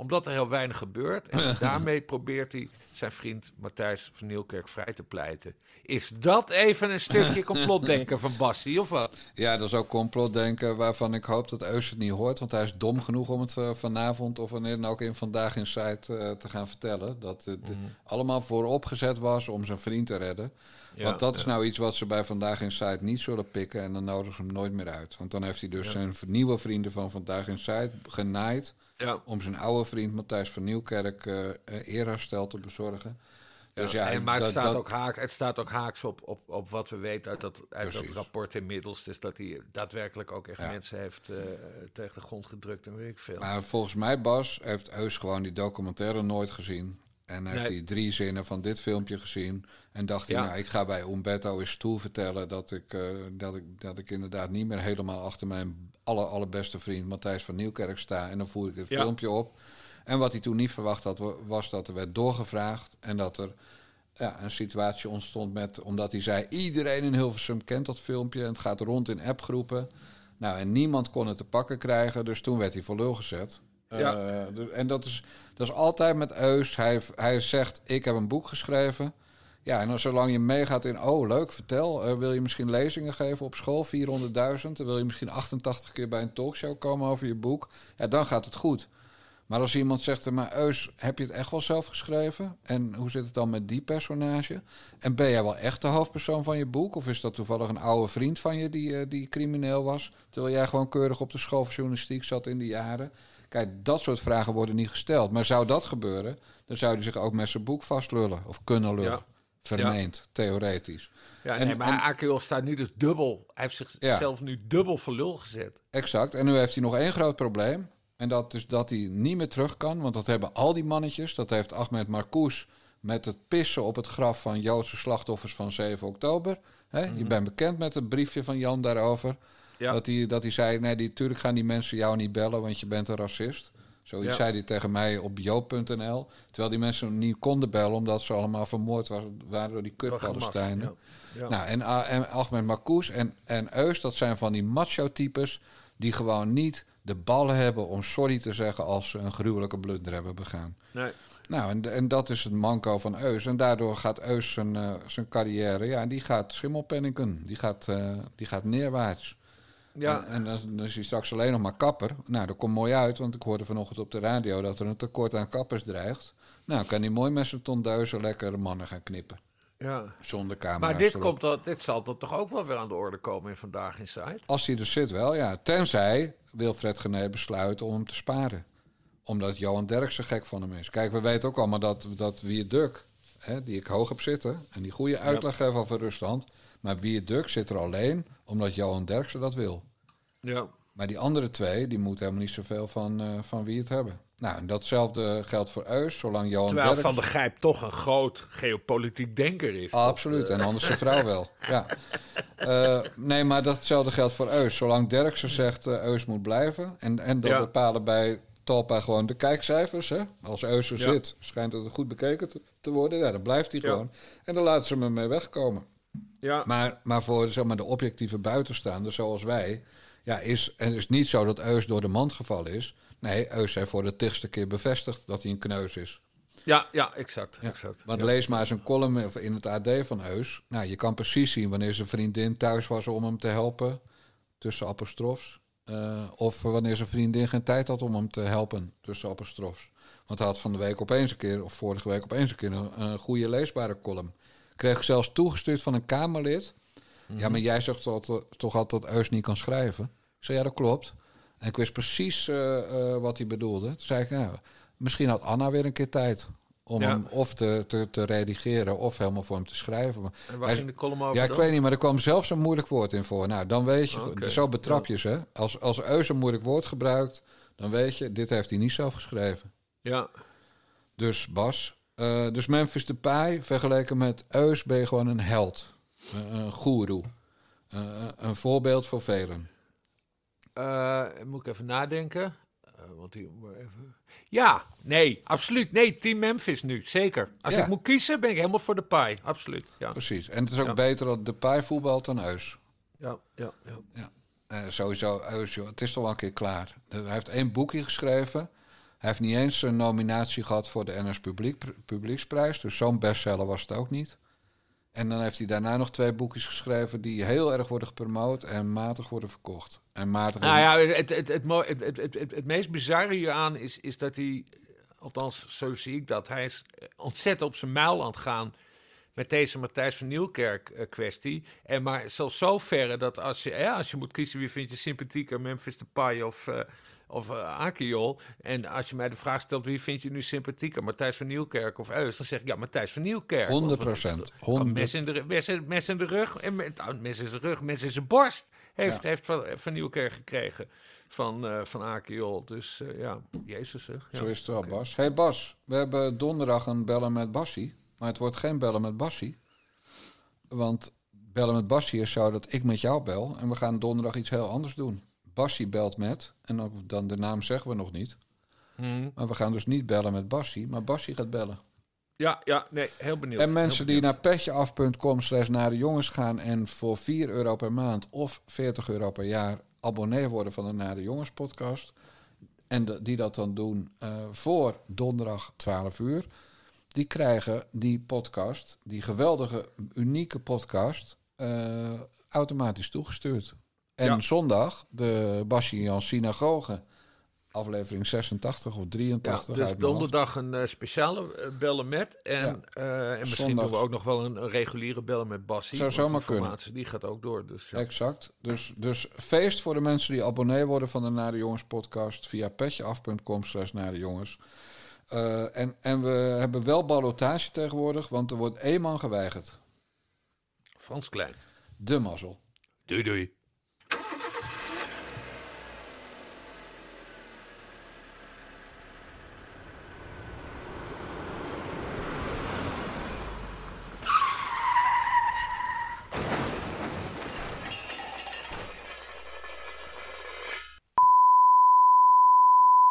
Omdat er heel weinig gebeurt. En daarmee probeert hij zijn vriend Matthijs van Nieuwkerk vrij te pleiten. Is dat even een stukje complotdenken van Bassie, of wat? Ja, dat is ook complotdenken waarvan ik hoop dat Eus het niet hoort. Want hij is dom genoeg om het eh, vanavond of wanneer dan ook in Vandaag in Site eh, te gaan vertellen. Dat het Mhm. allemaal vooropgezet was om zijn vriend te redden. Ja, want dat is nou iets wat ze bij Vandaag in Site niet zullen pikken. En dan nodigen ze hem nooit meer uit. Want dan heeft hij dus Ja. zijn nieuwe vrienden van Vandaag in Site genaaid. Om zijn oude vriend Matthijs van Nieuwkerk eh, eerherstel te bezorgen. Dus ja, en, maar het, dat- staat dat- ook haak, het staat ook haaks op, op, op wat we weten uit dat, uit dat rapport inmiddels. Dus dat hij daadwerkelijk ook echt Ja. mensen heeft eh, tegen de grond gedrukt en weet ik veel. Maar volgens mij, Bas, heeft Eus gewoon die documentaire nooit gezien. En heeft Nee. hij drie zinnen van dit filmpje gezien. En dacht hij, Ja. nou, ik ga bij Umberto eens toe vertellen dat ik, eh, dat, ik, dat ik inderdaad niet meer helemaal achter mijn aller, allerbeste vriend Matthijs van Nieuwkerk sta. En dan voer ik Ja. filmpje op. En wat hij toen niet verwacht had, wa- was dat er werd doorgevraagd. En dat er ja, een situatie ontstond met, omdat hij zei, iedereen in Hilversum kent dat filmpje. En het gaat rond in appgroepen. Nou, en niemand kon het te pakken krijgen. Dus toen werd hij voor lul gezet. Ja. Eh, de- en dat is, dat is altijd met Eus. Hij, hij zegt, ik heb een boek geschreven. Ja, en zolang je meegaat in, oh leuk, vertel. eh, wil je misschien lezingen geven op school, 400.000? Dan wil je misschien 88 keer bij een talkshow komen over je boek. Ja, dan gaat het goed. Maar als iemand zegt, maar Eus, heb je het echt wel zelf geschreven? En hoe zit het dan met die personage? En ben jij wel echt de hoofdpersoon van je boek? Of is dat toevallig een oude vriend van je die, eh, die crimineel was? Terwijl jij gewoon keurig op de school voor journalistiek zat in die jaren? Kijk, dat soort vragen worden niet gesteld. Maar zou dat gebeuren, dan zou hij zich ook met zijn boek vastlullen. Of kunnen lullen. Ja. Vermeend, theoretisch. Ja, En- maar en- staat nu dus dubbel. Hij heeft zichzelf nu dubbel voor lul gezet. Exact. En nu heeft hij nog één groot probleem. En dat is dat hij niet meer terug kan. Want dat hebben al die mannetjes. Dat heeft Ahmed Marcous met het pissen op het graf van Joodse slachtoffers van 7 oktober. Je bent bekend met het briefje van Jan daarover. Ja. Dat, hij, dat hij zei, nee, die, tuurlijk gaan die mensen jou niet bellen, want je bent een racist. Zoiets Ja. zei hij tegen mij op joop.nl. Terwijl die mensen hem niet konden bellen, omdat ze allemaal vermoord waren door die ja. Ja. Nou, en, ah, en Ahmed Marcous en, en Eus, dat zijn van die macho-types... die gewoon niet de ballen hebben om sorry te zeggen... als ze een gruwelijke blunder hebben begaan. Nee. Nou, en, en dat is het manco van Eus. En daardoor gaat Eus zijn, eh, zijn carrière... ja, die gaat schimmelpenninken. Die gaat, eh, die gaat neerwaarts. Ja. En, dan, dan is hij straks alleen nog maar kapper. Nou, dat komt mooi uit, want ik hoorde vanochtend op de radio... dat er een tekort aan kappers dreigt. Nou, kan hij mooi met zijn tondeuzen lekker mannen gaan knippen. Ja. Zonder camera's Maar dit, erop. komt, dat, dit zal dan toch ook wel weer aan de orde komen in Vandaag in Site? Als hij er zit wel, ja. Tenzij Wilfred Gené besluit om hem te sparen. Omdat Johan Derksen gek van hem is. Kijk, we weten ook allemaal dat, dat Wierduk, hè, die ik hoog heb zitten... en die goede uitleg heeft over Rusland... maar Wierduk zit er alleen omdat Johan Derksen dat wil. Ja. Maar die andere twee, die moeten helemaal niet zoveel van, eh, van wie het hebben. Nou, en datzelfde geldt voor Eus, zolang Johan Terwijl Derksen... Van der Gijp toch een groot geopolitiek denker is. Absoluut, en anders zijn vrouw wel. Ja. Eh, nee, maar datzelfde geldt voor Eus. Zolang Derksen zegt uh, Eus moet blijven... en, en dat Ja. bepalen bij Talpa gewoon de kijkcijfers. Hè? Als Eus er Ja. zit, schijnt het goed bekeken te, te worden. Ja, dan blijft hij Ja. gewoon. En dan laten ze hem mee wegkomen. Ja. Maar, maar voor zeg maar, de objectieve buitenstaanders zoals wij... Ja, is, het is niet zo dat Eus door de mand gevallen is. Nee, Eus heeft voor de tigste keer bevestigd dat hij een kneus is. Ja, ja, exact. exact. Want Ja. lees maar eens een column in het AD van Eus. Nou, je kan precies zien wanneer zijn vriendin thuis was om hem te helpen. Tussen apostrofs. Eh, of wanneer zijn vriendin geen tijd had om hem te helpen. Tussen apostrofs. Want hij had van de week opeens een keer, of vorige week opeens een keer, een, een goede leesbare column. Kreeg ik zelfs toegestuurd van een Kamerlid. Ja, maar jij zegt toch, toch altijd dat Eus niet kan schrijven? Ik zei, ja, dat klopt. En ik wist precies eh, eh, wat hij bedoelde. Toen zei ik, nou, misschien had Anna weer een keer tijd om Ja. hem of te, te, te redigeren of helemaal voor hem te schrijven. Maar En waar hij- ging de column over Ja, ik weet niet, maar er kwam zelfs een moeilijk woord in voor. Nou, dan weet je, zo betrap je ze. Als, als Eus een moeilijk woord gebruikt, dan weet je, dit heeft hij niet zelf geschreven. Ja. Dus Bas, eh, dus Memphis Depay, vergeleken met Eus ben je gewoon een held. Een, een goeroe. Eh, een voorbeeld voor velen. Eh, moet ik even nadenken? Eh, want die, even... Ja, nee, absoluut. Nee, Team Memphis nu, zeker. Als Ja. ik moet kiezen, ben ik helemaal voor de paai. Absoluut, ja. Precies. En het is ook Ja. beter dat Depay voetbalt dan Eus. Ja, ja, ja. Ja. Eh, sowieso, Eus, joh, het is toch wel een keer klaar. Hij heeft één boekje geschreven. Hij heeft niet eens een nominatie gehad voor de NS Publiek, Publieksprijs. Dus zo'n bestseller was het ook niet. En dan heeft hij daarna nog twee boekjes geschreven die heel erg worden gepromoot en matig worden verkocht. En matig. Nou ja, het, het, het, mo- het, het, het, het, het meest bizarre hieraan is, is dat hij, althans zo zie ik dat, hij is ontzettend op zijn muil aan het gaan met deze Matthijs van Nieuwkerk eh, kwestie. En maar zelfs zo verre dat als je, ja, als je moet kiezen wie vind je sympathieker, Memphis Depay of, eh of eh, Akiol. En als je mij de vraag stelt wie vind je nu sympathieker, Matthijs van Nieuwkerk of Eus, dan zeg ik ja, Matthijs van Nieuwkerk. 100 Want het- procent. Een mes in de, mes, mes in de rug, en met, nou, mes in zijn rug, mes in zijn borst heeft, Ja. heeft van, van Nieuwkerk gekregen van, eh van Akiol. Dus eh, ja, jezus zeg. Ja. Zo is het wel, Bas. hey Bas, we hebben donderdag een bellen met Bassie. Maar het wordt geen bellen met Bassie. Want bellen met Bassie is zo dat ik met jou bel. En we gaan donderdag iets heel anders doen. Bassie belt met, en dan, dan de naam zeggen we nog niet. Hmm. Maar we gaan dus niet bellen met Bassie, maar Bassie gaat bellen. Ja, ja, nee, heel benieuwd. En mensen die naar petjeaf.com slash naar de jongens gaan en voor 4 euro per maand of 40 euro per jaar abonnee worden van de Naar de Jongens podcast. En de- die dat dan doen eh, voor donderdag 12 uur. Die krijgen die podcast, die geweldige, unieke podcast, eh, automatisch toegestuurd. En Ja. zondag de Basje Jan Synagoge, aflevering 86 of 83. Ja, dus donderdag een eh, speciale eh, bellen met. En, Ja. en misschien Zondag. doen we ook nog wel een, een reguliere bellen met Bassie. Zou zomaar kunnen. Die gaat ook door. Dus, ja. Exact. Dus, dus feest voor de mensen die abonnee worden van de Naar de Jongens podcast via petjeaf.com slash Naar de Jongens. Eh, en, en we hebben wel ballotage tegenwoordig, want er wordt één man geweigerd. Frans Klein. De mazzel. Doei doei.